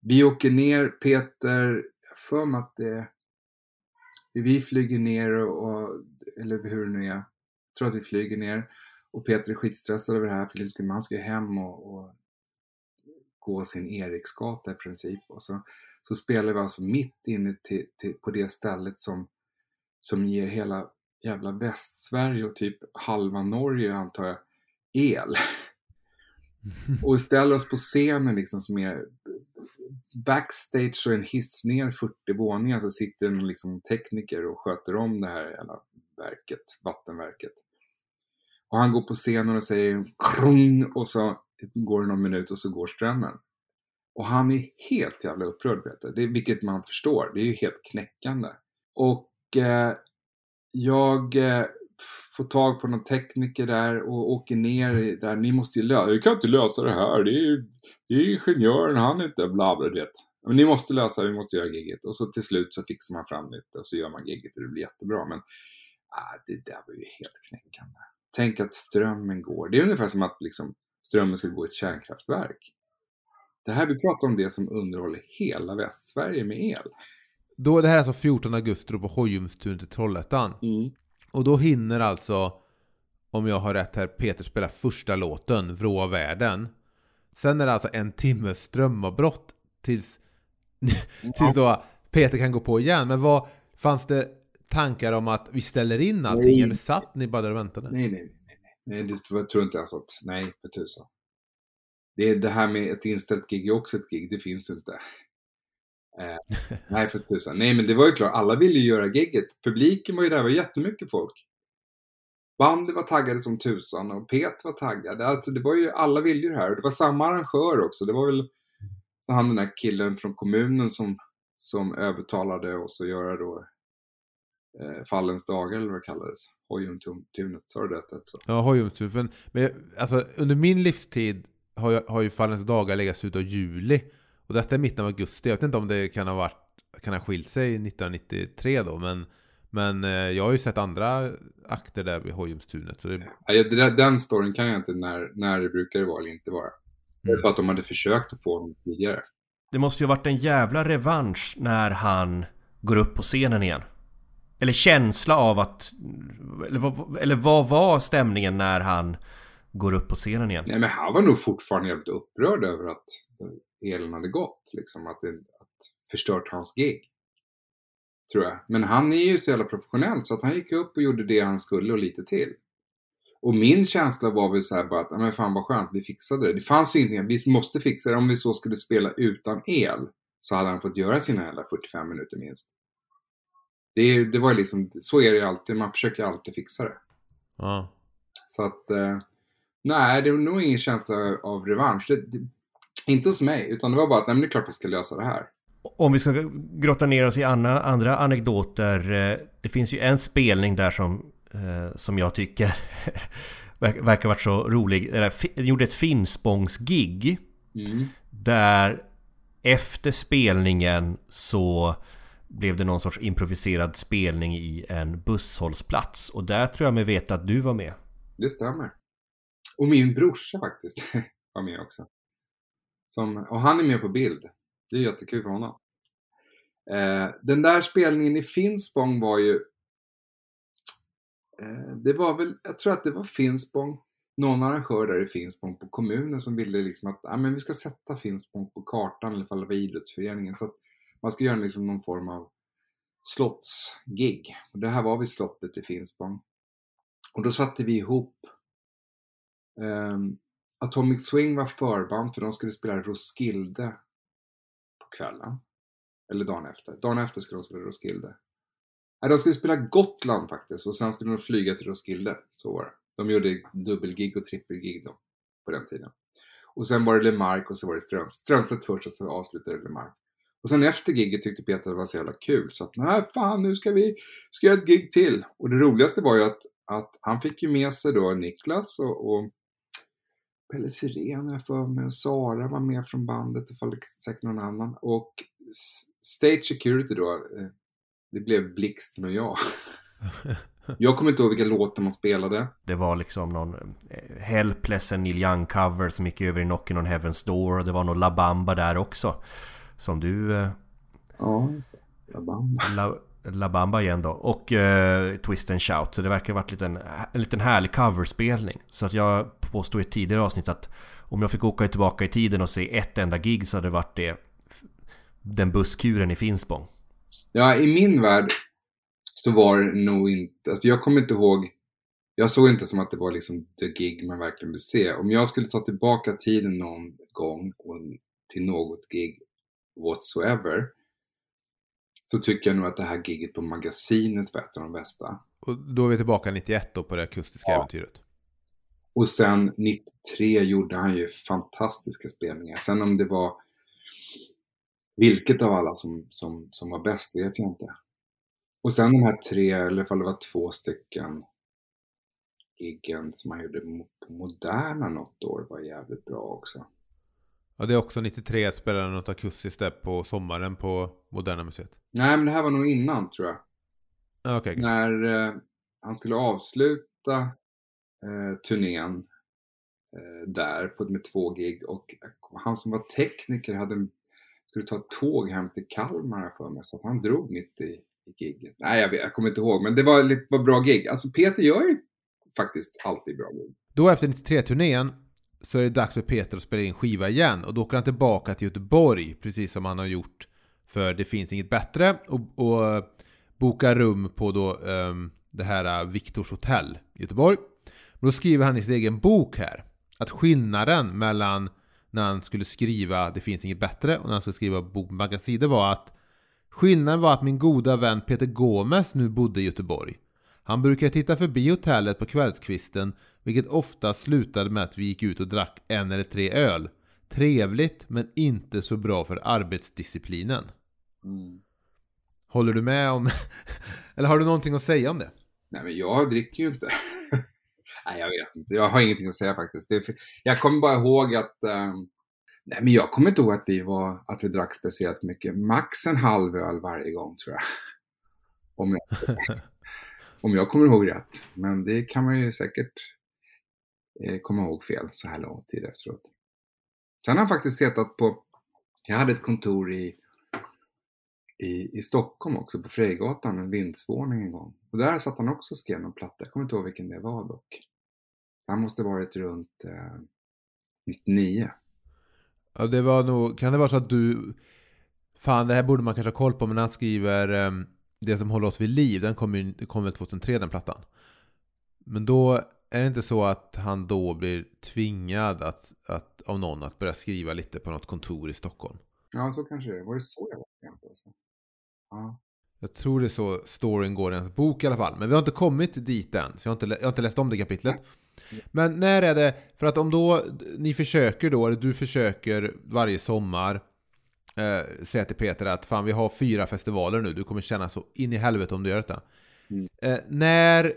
Vi åker ner, Peter, jag för mig att det vi flyger ner och, eller hur det nu är. Jag tror att vi flyger ner och Peter är skitstressad över det här för han ska hem och, och gå sin Eriksgata i princip. Och så, så spelar vi alltså mitt inne till, till, på det stället som, som ger hela jävla Västsverige och typ halva Norge antar jag el. Och ställer oss på scenen liksom som är backstage så är en hiss ner 40 våningar så sitter en liksom tekniker och sköter om det här jävla verket, vattenverket. Och han går på scenen och säger krung och så går det någon minut och så går strömmen. Och han är helt jävla upprörd Peter, det, vilket man förstår. Det är ju helt knäckande. Och eh, jag eh, får tag på någon tekniker där och åker ner i- där. Ni måste ju lösa, vi kan inte lösa det här. Det är ju det är ingenjören, han är inte bla bla, du vet. Men ni måste lösa det, vi måste göra gigget. Och så till slut så fixar man fram det och så gör man gigget och det blir jättebra. Men ah, det där var ju helt knäckande. Tänk att strömmen går. Det är ungefär som att liksom, strömmen skulle gå i ett kärnkraftverk. Det här, vi pratar om det som underhåller hela Västsverige med el. Då, det här är alltså 14 augusti på Hojumstunet i Trollhättan. Och då hinner alltså, om jag har rätt här, Peter spela första låten, Vrå världen. Sen är det alltså en timmes strömavbrott tills, tills då Peter kan gå på igen. Men vad, fanns det tankar om att vi ställer in allting? Nej. Eller satt ni bara där och väntade? Nej, nej, nej. Det, jag tror inte ens att, nej, för tusan. Det, är det här med ett inställt gig är också ett gig, det finns inte. Eh, nej, för tusan. Nej, men det var ju klart, alla ville ju göra gigget. Publiken var ju där, det var jättemycket folk. Bandet var taggade som tusan och Pet var taggad. Alltså det var ju, alla ville ju det här. Och det var samma arrangör också. Det var väl han den där killen från kommunen som, som övertalade oss att göra då eh, Fallens dagar eller vad det kallades. Hojumtunet, sa du det? Alltså. Ja, Hojumstunet. Men, men alltså, under min livstid har, jag, har ju Fallens dagar legat slutet av juli. Och detta är mitten av augusti. Jag vet inte om det kan ha varit kan ha skilt sig 1993 då. Men, men eh, jag har ju sett andra akter där vid Hojumstunet. Så det, Ja, den storyn kan jag inte när, när det brukar det vara eller inte vara. Det är Mm. att de hade försökt att få honom tidigare. Det måste ju ha varit en jävla revansch när han går upp på scenen igen. Eller känsla av att... Eller vad, eller vad var stämningen när han går upp på scenen igen? Nej, men han var nog fortfarande jävligt upprörd över att elen hade gått. Liksom, att det att förstört hans gig. Tror jag. Men han är ju så jävla professionell så att han gick upp och gjorde det han skulle och lite till. Och min känsla var väl så här bara att, "Ja, men fan vad skönt, vi fixade det. Det fanns ju ingenting, vi måste fixa det. Om vi så skulle spela utan el så hade han fått göra sina jävla 45 minuter minst. Det, det var liksom, så är det alltid, man försöker alltid fixa det. ja. Så att, eh, nej, det var nog ingen känsla av revansch. Det, det, inte hos mig, utan det var bara att, nej men det är klart vi ska lösa det här. Om vi ska grotta ner oss i andra, andra anekdoter. eh, Det finns ju en spelning där som, eh, som jag tycker verkar verkar varit så rolig. Jag gjorde ett Finspångs-gig. Mm. Där efter spelningen så blev det någon sorts improviserad spelning i en busshållplats. Och där tror jag mig veta att du var med. Det stämmer. Och min brorsa faktiskt var med också. Som, och han är med på bild. Det är jättekul för honom. Eh, den där spelningen i Finspång var ju... Eh, det var väl, jag tror att det var Finspång, någon arrangör där i Finspång på kommunen som ville liksom att ah, men vi ska sätta Finspång på kartan i alla fall av idrottsföreningen. Så att man ska göra liksom någon form av slottsgig. Och det här var vid slottet i Finspång. Och då satte vi ihop um, Atomic Swing var förband för de skulle spela Roskilde på kvällen. Eller dagen efter. Dagen efter skulle de spela Roskilde. Nej, de skulle spela Gotland faktiskt och sen skulle de flyga till Roskilde. Så var det. De gjorde dubbelgig och trippelgig då, på den tiden. Och sen var det Lemark och så var det Strömstedt först och så avslutade det Lemark. Och sen efter giget tyckte Peter det var så jävla kul så att nej fan nu ska vi ska göra ett gig till. Och det roligaste var ju att, att han fick ju med sig då Niklas och, och Pelle Sirén jag för mig och Sara var med från bandet det säkert någon annan. Och S- Stage Security då, eh, det blev Blixten och jag. Jag kommer inte ihåg vilka låtar man spelade. Det var liksom någon eh, Helpless en Neil Young cover som gick över i Knockin' on Heaven's Door. Och det var någon La Bamba där också. Som du... eh, Ja, just det. La Bamba. La, La Bamba igen då. Och eh, Twist and Shout. Så det verkar ha varit liten, en liten härlig coverspelning. Så att jag påstod i ett tidigare avsnitt att om jag fick åka tillbaka i tiden och se ett enda gig så hade det varit det. Den busskuren i Finspång. Ja, i min värld så var det nog inte, alltså jag kommer inte ihåg, jag såg inte som att det var liksom the gig man verkligen vill se. Om jag skulle ta tillbaka tiden någon gång och till något gig whatsoever så tycker jag nog att det här giget på Magasinet var ett av de bästa. Och då är vi tillbaka 91 då på det akustiska Ja. äventyret. Och sen 93 gjorde han ju fantastiska spelningar. Sen om det var vilket av alla som, som, som var bäst vet jag inte. Och sen de här tre, eller ifall det var två stycken giggen som han gjorde på Moderna något år var jävligt bra också. Ja, det är också 93 att spela något akustiskt där på sommaren på Moderna Museet. Nej, men det här var nog innan tror jag. Ja, Okej, okej. När eh, han skulle avsluta eh, turnén eh, där på, med två gig och han som var tekniker hade, skulle ta ett tåg hem till Kalmar för mig så att han drog mitt i, i gigget. Nej, jag, vet, jag kommer inte ihåg, men det var lite var bra gig. Alltså Peter gör ju faktiskt alltid bra gig. Då efter 93-turnén så är det dags för Peter att spela in skiva igen och då åker han tillbaka till Göteborg precis som han har gjort för Det finns inget bättre och, och eh, bokar rum på då um, det här eh, Viktors hotell i Göteborg. Men då skriver han i sin egen bok här att skillnaden mellan när han skulle skriva Det finns inget bättre och när han skulle skriva Bok med var att skillnaden var att min goda vän Peter Gomes nu bodde i Göteborg. Han brukade titta förbi hotellet på kvällskvisten vilket ofta slutade med att vi gick ut och drack en eller tre öl. Trevligt men inte så bra för arbetsdisciplinen. Håller du med om... eller har du någonting att säga om det? Nej, men jag dricker ju inte. Nej, jag vet inte. Jag har ingenting att säga faktiskt. Är. Jag kommer bara ihåg att... ehm, Nej, men jag kommer inte ihåg att vi, var, att vi drack speciellt mycket. Max en halv öl varje gång, tror jag. Om jag, om jag kommer ihåg rätt. Men det kan man ju säkert eh, komma ihåg fel så här lång tid efteråt. Sen har jag faktiskt setat på... Jag hade ett kontor i, i, i Stockholm också, på Frejgatan, en vindsvåning en gång. Och där satt han också och skrev någon platta. Jag kommer inte ihåg vilken det var dock. Han måste varit runt eh, 99. Ja, det var nog... Kan det vara så att du... Fan, det här borde man kanske ha koll på, men han skriver ehm, det som håller oss vid liv, den kom ju kom väl 2003 den plattan. Men då är det inte så att han då blir tvingad att, att, av någon att börja skriva lite på något kontor i Stockholm. Ja, så kanske det är. Var det så jag var alltså? Ja. Jag tror det är så storyn går i hans bok i alla fall. Men vi har inte kommit dit än. Så jag har inte, jag har inte läst om det kapitlet. Men när är det? För att om då ni försöker då, eller du försöker varje sommar eh, säga till Peter att fan vi har fyra festivaler nu. Du kommer känna så in i helvete om du gör detta. Mm. Eh, när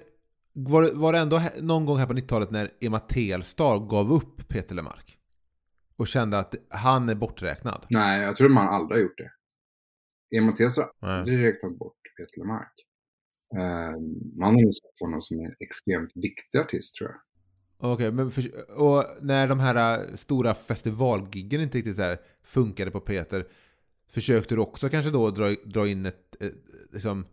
var, var det ändå någon gång här på 90-talet när Emma Telstar gav upp Peter Lemark? Och kände att han är borträknad? Nej, jag tror man aldrig har gjort det. Emil Mattias har aldrig räknat bort Peter Lemark. Eh, man har nog sett honom som en extremt viktig artist tror jag. Okej, men för, och när de här äh, stora festivalgiggen inte riktigt så här funkade på Peter, försökte du också kanske då dra, dra in ett, ett liksom,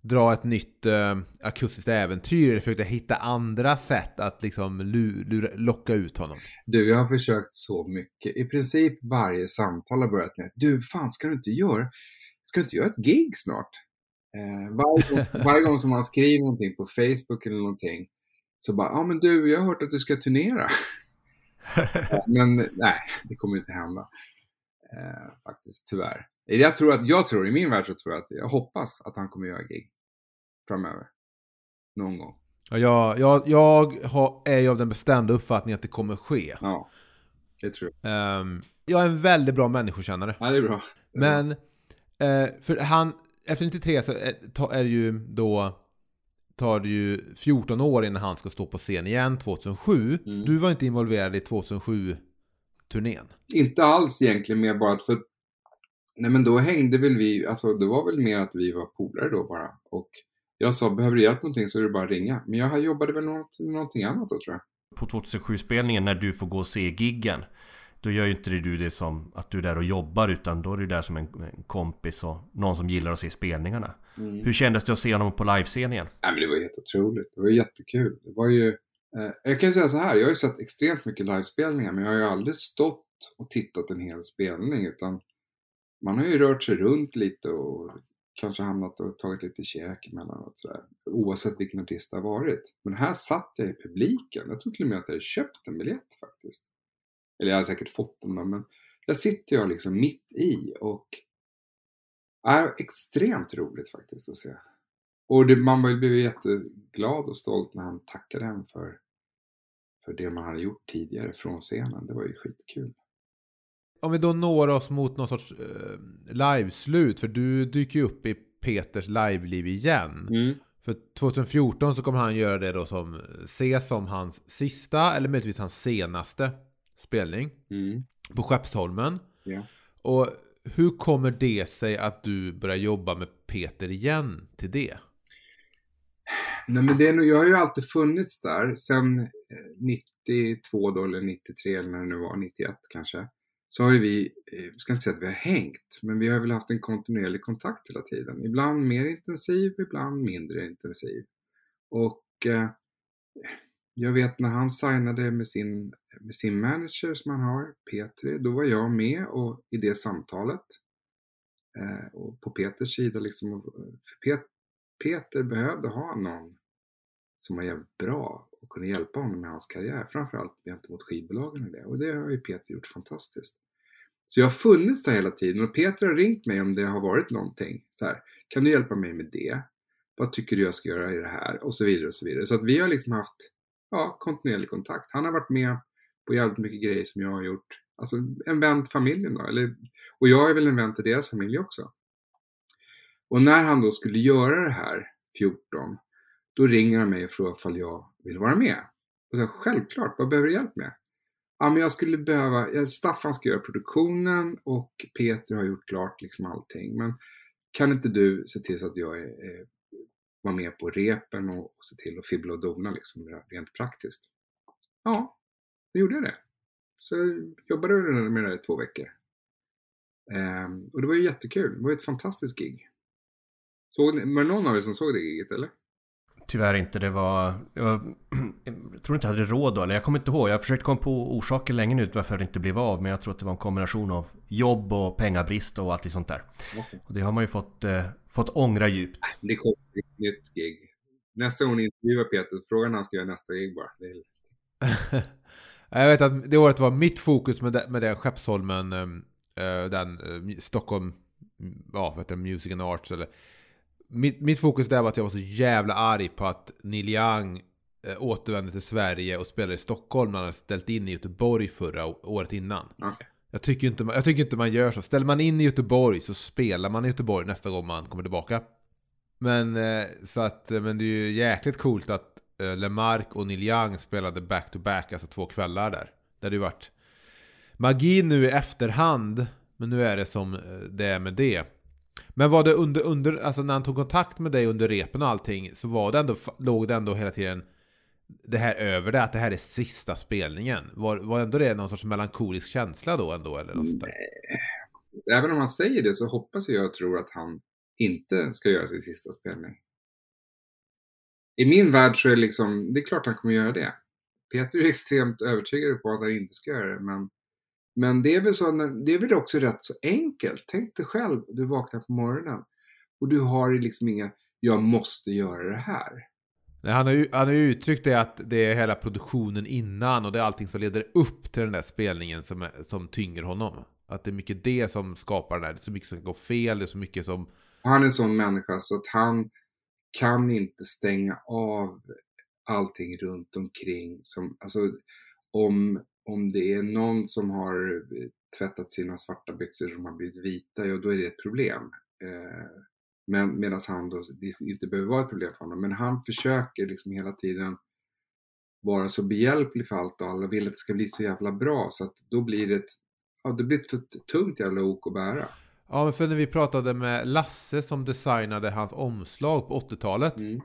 dra ett nytt äh, akustiskt äventyr? Eller försökte hitta andra sätt att liksom lu, lura, locka ut honom? Du, jag har försökt så mycket. I princip varje samtal har börjat med Du, fan ska du inte göra, ska du inte göra ett gig snart? Eh, varje, gång, varje gång som man skriver någonting på Facebook eller någonting så bara, ja ah, men du, jag har hört att du ska turnera. Eh, men nej, det kommer inte hända. Eh, faktiskt, tyvärr. Jag tror att, jag tror, i min värld så tror jag att, jag hoppas att han kommer göra gig framöver. Någon gång. Ja, jag, jag, jag har, är ju av den bestämda uppfattningen att det kommer ske. Ja, det tror jag. Ehm, jag är en väldigt bra människokännare. Ja, det är bra. Det är bra. Men, eh, för han, efter 93 så är, ta- är det ju då, tar det ju 14 år innan han ska stå på scen igen 2007. Mm. Du var inte involverad i 2007-turnén. Inte alls egentligen, mer bara att för... Nej men då hängde väl vi, alltså det var väl mer att vi var polare då bara. Och jag sa, behöver du hjälp med någonting så är det bara att ringa. Men jag jobbade väl något, någonting annat då tror jag. På 2007-spelningen när du får gå och se giggen Då gör ju inte du det som att du är där och jobbar utan då är du där som en, en kompis och någon som gillar att se spelningarna. Hur kändes det att se honom på livescenen? Nej men det var helt otroligt. Det var jättekul. Det var ju... Eh, jag kan ju säga så här, jag har ju sett extremt mycket livespelningar men jag har ju aldrig stått och tittat en hel spelning utan man har ju rört sig runt lite och kanske hamnat och tagit lite käk emellanåt sådär. Oavsett vilken artist det har varit. Men här satt jag i publiken. Jag tror till och med att jag hade köpt en biljett faktiskt. Eller jag hade säkert fått den då, men där sitter jag liksom mitt i och är extremt roligt faktiskt att se. Och det, man blev jätteglad och stolt när han tackade en för, för det man hade gjort tidigare från scenen. Det var ju skitkul. Om vi då når oss mot någon sorts eh, liveslut, för du dyker ju upp i Peters liveliv igen. För 2014 så kommer han göra det då som ses som hans sista eller möjligtvis hans senaste spelning Mm. på Skeppsholmen. Ja. Och hur kommer det sig att du börjar jobba med Peter igen till det? Nej, men det är jag har ju alltid funnits där sen eh, 92 då, eller 93 eller när det nu var, 91 kanske. Så har ju vi, eh, jag ska inte säga att vi har hängt, men vi har väl haft en kontinuerlig kontakt hela tiden. Ibland mer intensiv, ibland mindre intensiv. Och eh, jag vet när han signade med sin, med sin manager som han har, Petri, då var jag med och, i det samtalet. Eh, och på Peters sida liksom, för Pet, Peter behövde ha någon som var jävligt bra och kunde hjälpa honom med hans karriär. Framförallt gentemot skivbolagen och det. Och det har ju Peter gjort fantastiskt. Så jag har funnits där hela tiden och Peter har ringt mig om det har varit någonting. Så här, kan du hjälpa mig med det? Vad tycker du jag ska göra i det här? Och så vidare och så vidare. Så att vi har liksom haft ja, kontinuerlig kontakt. Han har varit med på jävligt mycket grejer som jag har gjort. Alltså en vän till familjen då. Eller, och jag är väl en vän till deras familj också. Och när han då skulle göra det här, 14, då ringer han mig och frågar ifall jag vill vara med. Och så självklart, vad behöver du hjälp med? Ja, men jag skulle behöva, Staffan ska göra produktionen och Peter har gjort klart liksom allting. Men kan inte du se till så att jag är, är, var med på repen och, och se till att fibbla och dona liksom rent praktiskt? Ja, då gjorde jag det. Så jag jobbade med det i två veckor. Ehm, och det var ju jättekul. Det var ju ett fantastiskt gig. Såg var det någon av er som såg det giget eller? Tyvärr inte, det var... Jag, var, jag tror inte jag hade råd då, eller jag kommer inte ihåg. Jag har försökt komma på orsaker länge nu varför det inte blev av. Men jag tror att det var en kombination av jobb och pengabrist och allt sånt där. Och det har man ju fått, eh, fått ångra djupt. Det kommer ett nytt gig. Nästa gång ni intervjuar Peter, fråga när han ska göra nästa gig bara. Jag vet att det året var mitt fokus med, det, med den Skeppsholmen, eh, den eh, Stockholm, ja, vad heter det, Music and Arts eller mitt, mitt fokus där var att jag var så jävla arg på att Neil Young eh, återvände till Sverige och spelade i Stockholm när han hade ställt in i Göteborg förra året innan. Okej. Jag tycker, inte, man- jag tycker inte man gör så. Ställer man in i Göteborg så spelar man i Göteborg nästa gång man kommer tillbaka. Men, eh, så att, eh, men det är ju jäkligt coolt att eh, Lemark LeMarc och Neil Young spelade back-to-back, alltså två kvällar där. Det hade ju varit magi nu i efterhand, men nu är det som det är med det. Men var det under, under, alltså när han tog kontakt med dig under repen och allting, så var det ändå, låg det ändå hela tiden det här över det, att det här är sista spelningen? Var, var ändå det någon sorts melankolisk känsla då ändå? Eller något sånt där? Även om han säger det så hoppas jag och tror att han inte ska göra sin sista spelning. I min värld så är det liksom, det är klart han kommer göra det. Peter är extremt övertygad på att han inte ska göra det, men, men det är väl så, det är väl också rätt så enkelt. Tänk dig själv, du vaknar på morgonen och du har liksom inga, jag måste göra det här. Nej, han, har ju, han har ju uttryckt det att det är hela produktionen innan och det är allting som leder upp till den där spelningen som, är, som tynger honom. Att det är mycket det som skapar den här, det är så mycket som går fel, det är så mycket som... Han är en sån människa så att han kan inte stänga av allting runt omkring. Som, alltså, om, om det är någon som har eh, tvättat sina svarta byxor som har blivit vita, ja då är det ett problem. Eh, men medan han då, det inte behöver vara ett problem för honom. Men han försöker liksom hela tiden vara så behjälplig för allt och alla vill att det ska bli så jävla bra så att då blir det ett, ja, det blir ett för tungt jävla ok att bära. Ja, men för när vi pratade med Lasse som designade hans omslag på 80-talet Mm.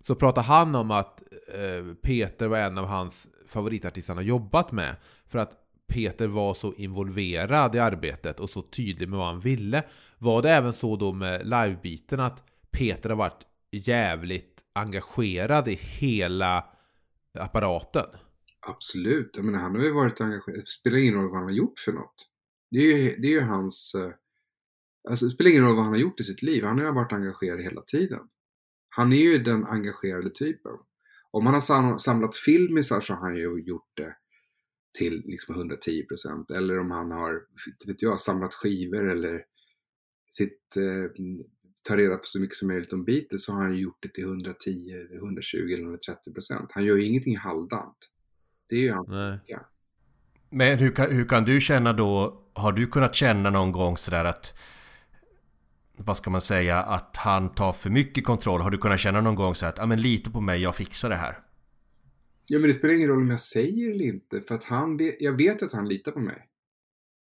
så pratade han om att eh, Peter var en av hans favoritartister han har jobbat med. För att Peter var så involverad i arbetet och så tydlig med vad han ville. Var det även så då med livebiten att Peter har varit jävligt engagerad i hela apparaten? Absolut. Jag menar, han har ju varit engagerad. Det spelar ingen roll vad han har gjort för något. Det är ju, det är ju hans... Eh, alltså, det spelar ingen roll vad han har gjort i sitt liv. Han har ju varit engagerad hela tiden. Han är ju den engagerade typen. Om han har samlat filmisar så har han ju gjort det till liksom 110%. Eller om han har, vet jag, samlat skivor eller sitt, eh, tar reda på så mycket som möjligt om Beatles så har han gjort det till 110, 120 eller 130%. Han gör ju ingenting halvdant. Det är ju hans Nej. styrka. Men hur kan, hur kan du känna då? Har du kunnat känna någon gång sådär att vad ska man säga, att han tar för mycket kontroll? Har du kunnat känna någon gång så att, ja men lita på mig, jag fixar det här? Ja, men det spelar ingen roll om jag säger eller inte. För att han vet, jag vet ju att han litar på mig.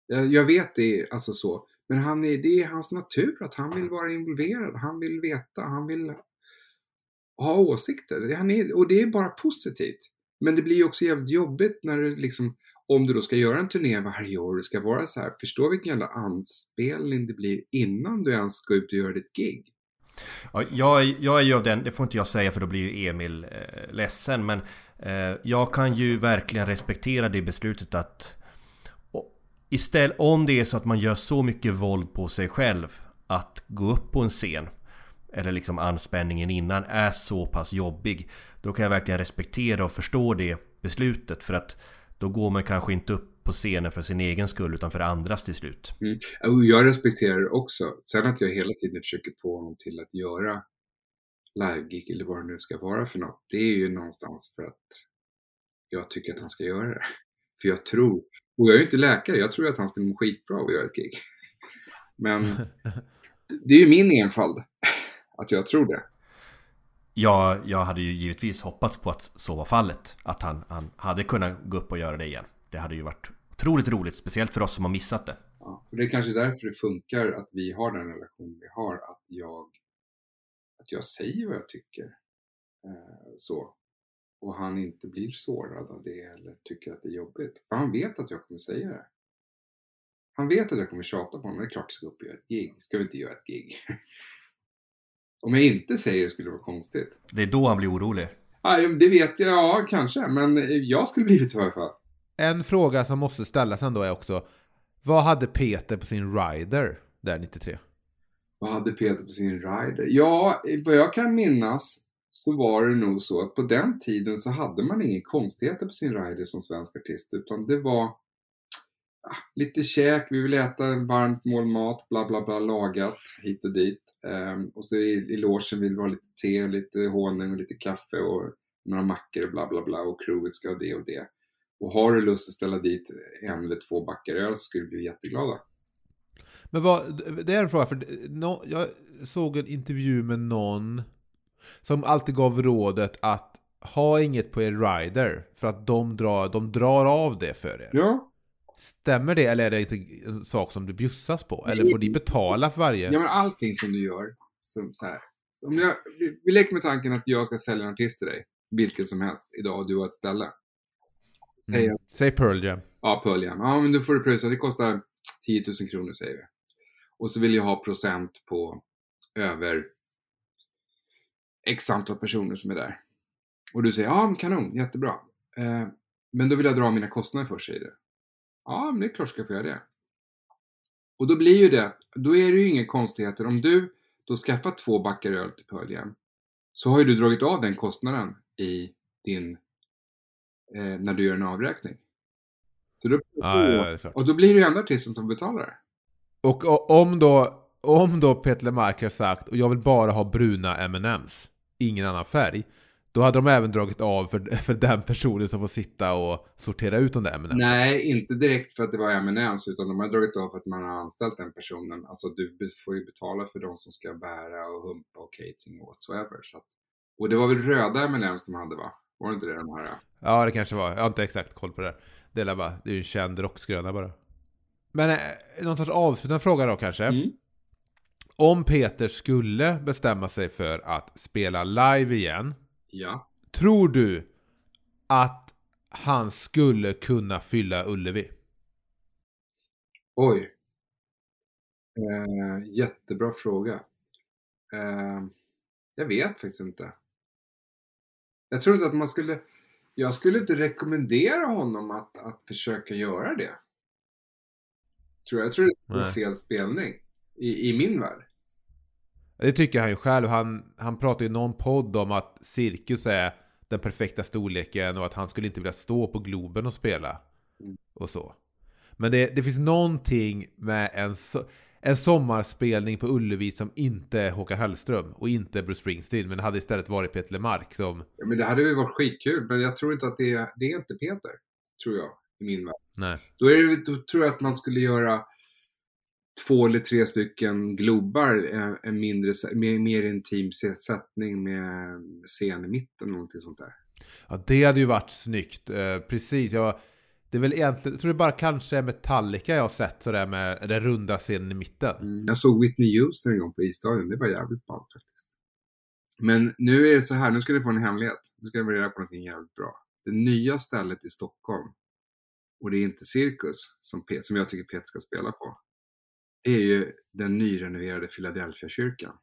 Jag, jag vet det, alltså så. Men han är, det är hans natur att han vill vara involverad. Han vill veta, han vill ha åsikter. Han är, och det är bara positivt. Men det blir ju också jävligt jobbigt när du liksom, om du då ska göra en turné varje år och det ska vara så här, förstå vilken jävla anspelning det blir innan du ens ska ut och göra ditt gig. Ja, jag, är- jag är ju av den, det får inte jag säga för då blir ju Emil eh, ledsen men eh, Eh, jag kan ju verkligen respektera det beslutet att Istället, om det är så att man gör så mycket våld på sig själv Att gå upp på en scen Eller liksom anspänningen innan är så pass jobbig Då kan jag verkligen respektera och förstå det beslutet för att Då går man kanske inte upp på scenen för sin egen skull utan för andras till slut Mm. Jag respekterar det också. Sen att jag hela tiden försöker få honom till att göra live-gig eller vad det nu ska vara för något. Det är ju någonstans för att jag tycker att han ska göra det. För jag tror, och jag är ju inte läkare, jag tror att han skulle må skitbra av att göra ett gig. Men det är ju min enfald, att jag tror det. Ja, jag hade ju givetvis hoppats på att så var fallet. Att han, han hade kunnat gå upp och göra det igen. Det hade ju varit otroligt roligt, speciellt för oss som har missat det. Ja, och det är kanske därför det funkar att vi har den relation vi har, att jag, att jag säger vad jag tycker. Eh, så. Och han inte blir sårad av det eller tycker att det är jobbigt. För han vet att jag kommer säga det. Han vet att jag kommer tjata på honom. Det är klart jag ska upp och göra ett gig. Ska vi inte göra ett gig? Om jag inte säger det skulle det vara konstigt. Det är då han blir orolig. Ja, det vet jag, ja kanske. Men jag skulle blivit det i alla fall. En fråga som måste ställas ändå är också Vad hade Peter på sin rider där 93? Vad hade Peter på sin rider? Ja, vad jag kan minnas så var det nog så att på den tiden så hade man inga konstigheter på sin rider som svensk artist utan det var ja, lite käk, vi vill äta en varmt mål mat, bla bla bla, lagat hit och dit. Um, och så i, i logen vill vi ha lite te lite honung och lite kaffe och några mackor och bla bla bla och crewet ska ha det och det. Och har du lust att ställa dit en eller två backar öl så skulle vi bli jätteglada. Men vad, det är en fråga, för nå- jag såg en intervju med någon som alltid gav rådet att ha inget på er rider för att de drar, de drar av det för er. Ja, Stämmer det eller är det inte en sak som det bjussas på? Eller får de betala för varje? Ja men allting som du gör. Som så här. Om jag, vi, leker med tanken att jag ska sälja en artist till dig. Vilken som helst. Idag och du har ett ställe. Säger Mm. Säg Pearl Jam. Ja, Pearl Jam. Ja men då får du pröjsa. Det kostar 10 000 kronor säger vi. Och så vill jag ha procent på över x antal personer som är där. Och du säger ja men kanon, jättebra. Eh, men då vill jag dra mina kostnader först säger du. Ja men det är klart ska jag få göra det. Och då blir ju det, då är det ju inga konstigheter. Om du då skaffar två backar öl till pöljen. Så har ju du dragit av den kostnaden i din, eh, när du gör en avräkning. Så då, Ja, ja, ja, och då blir det ju ändå artisten som betalar. Och, och om då, om då Peter LeMarc har sagt och jag vill bara ha bruna M&M's ingen annan färg. Då hade de även dragit av för, för den personen som får sitta och sortera ut de där M&M's. Nej, inte direkt för att det var M&M's utan de har dragit av för att man har anställt den personen. Alltså du får ju betala för de som ska bära och humpa och catering och whatsoever. Så att, och det var väl röda M&M's de hade va? Var det inte det de här? Ja, det kanske var. Jag har inte exakt koll på det. Det är, bara, det är ju en känd rockskröna bara. Men eh, någon sorts avslutande fråga då kanske. Mm. Om Peter skulle bestämma sig för att spela live igen. Ja. Tror du att han skulle kunna fylla Ullevi? Oj. Eh, jättebra fråga. Eh, jag vet faktiskt inte. Jag tror inte att man skulle... Jag skulle inte rekommendera honom att, att försöka göra det. Tror jag. jag tror det är fel spelning. I, I min värld. Det tycker han ju själv. Han, han pratar ju i någon podd om att cirkus är den perfekta storleken och att han skulle inte vilja stå på Globen och spela. Mm. Och så. Men det, det finns någonting med en, so en sommarspelning på Ullevi som inte är Håkan Hellström och inte Bruce Springsteen. Men hade istället varit Peter LeMarc som... Ja, men det hade ju varit skitkul, men jag tror inte att det är, det är inte Peter. Tror jag, i min värld. Nej. Då, är det, då tror jag att man skulle göra två eller tre stycken globar, eh, en mindre, mer, mer intim sättning med scen i mitten, någonting sånt där. Ja, det hade ju varit snyggt. Eh, precis, jag... Det är väl egentligen, jag tror det bara kanske är Metallica jag har sett sådär med den runda scenen i mitten. Mm. Jag såg Whitney Houston en gång på isstadion, det var jävligt ballt faktiskt. Men nu är det så här, nu ska ni få en hemlighet. Nu ska jag reda på någonting jävligt bra. Det nya stället i Stockholm, och det är inte Cirkus som, Pet, som jag tycker Peter ska spela på. Det är ju den nyrenoverade Philadelphia-kyrkan.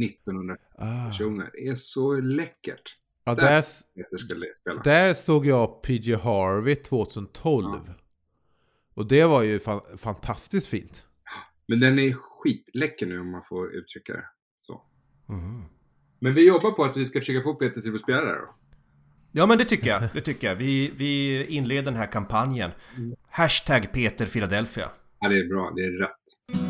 1900 Ah. personer. Det är så läckert. Ja, Där- där, Peter skulle spela. där såg jag PG Harvey 2012. Ja. Och det var ju fan, fantastiskt fint. Men den är skitläcker nu om man får uttrycka det så. Mhm. Men vi jobbar på att vi ska försöka få Peter till att spela där då. Ja men det tycker jag, det tycker jag. Vi, vi inleder den här kampanjen. Hashtag Peter Philadelphia. Ja, det är bra. Det är rätt.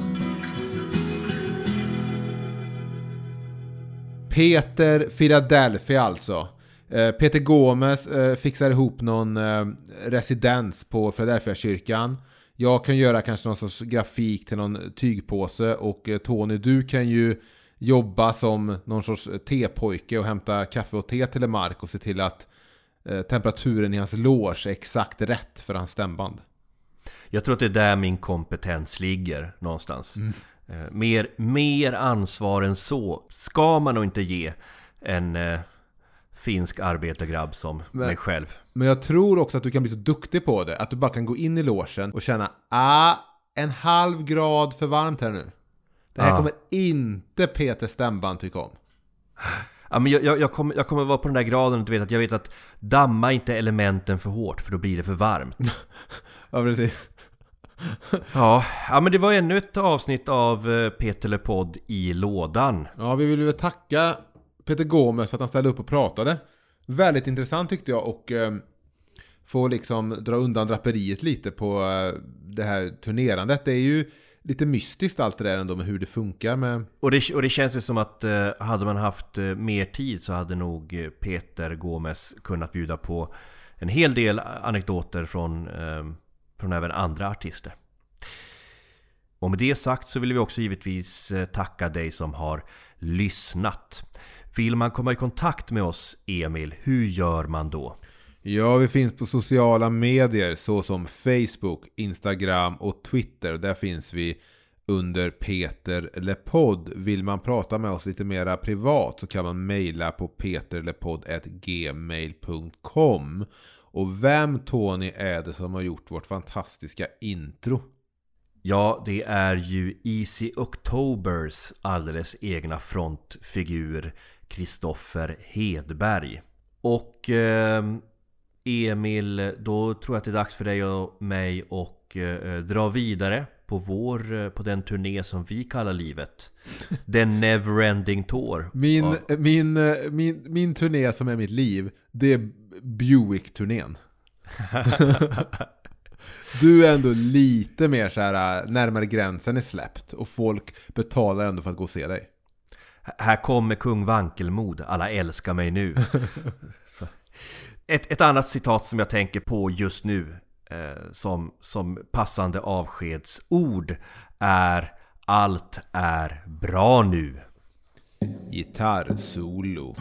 Peter Philadelphia alltså. Eh, Peter Gomez eh, fixar ihop någon eh, residens på Philadelphia-kyrkan. Jag kan göra kanske någon sorts grafik till någon tygpåse och Tony du kan ju jobba som någon sorts tepojke och hämta kaffe och te till Lemark och se till att temperaturen i hans loge är exakt rätt för hans stämband. Jag tror att det är där min kompetens ligger någonstans. Eh, mer, mer ansvar än så ska man nog inte ge en eh, finsk arbetargrabb som Men- mig själv. Men jag tror också att du kan bli så duktig på det att du bara kan gå in i logen och känna ah, en halv grad för varmt här nu. Det här Ja. kommer inte Peter Stämband tycka om. Ja, men jag, jag, jag, kommer, jag kommer vara på den där graden du vet att jag vet att damma inte elementen för hårt för då blir det för varmt. Ja, precis. Ja, ja men det var ännu ett avsnitt av eh, Peter Le Podd i lådan. Ja, vi vill ju tacka Peter Gomez för att han ställde upp och pratade. Väldigt intressant tyckte jag och eh, få liksom dra undan draperiet lite på eh, det här turnerandet. Det är ju lite mystiskt allt det där ändå med hur det funkar med... Och det, och det känns ju som att eh, hade man haft eh, mer tid så hade nog eh, Peter Gomes kunnat bjuda på en hel del anekdoter från, eh, från även andra artister. Och med det sagt så vill vi också givetvis eh, tacka dig som har lyssnat. Vill man komma i kontakt med oss, Emil, hur gör man då? Ja, vi finns på sociala medier såsom Facebook, Instagram och Twitter. Där finns vi under Peter Lepodd. Vill man prata med oss lite mera privat så kan man mejla på peterlepodd.gmail.com. Och vem Tony är det som har gjort vårt fantastiska intro? Ja, det är ju Easy Octobers alldeles egna frontfigur Kristoffer Hedberg. Och eh, Emil, då tror jag att det är dags för dig och mig och eh, dra vidare på vår, eh, på den turné som vi kallar livet. Den Neverending Tour. Min, Ja. min, eh, min, min turné som är mitt liv, det är Buick-turnén. Du är ändå lite mer så här äh, närmare gränsen är släppt och folk betalar ändå för att gå och se dig. Här kommer kung Vankelmod, alla älskar mig nu. Så. Ett, ett annat citat som jag tänker på just nu eh, som, som passande avskedsord är Allt är bra nu. Gitarrsolo.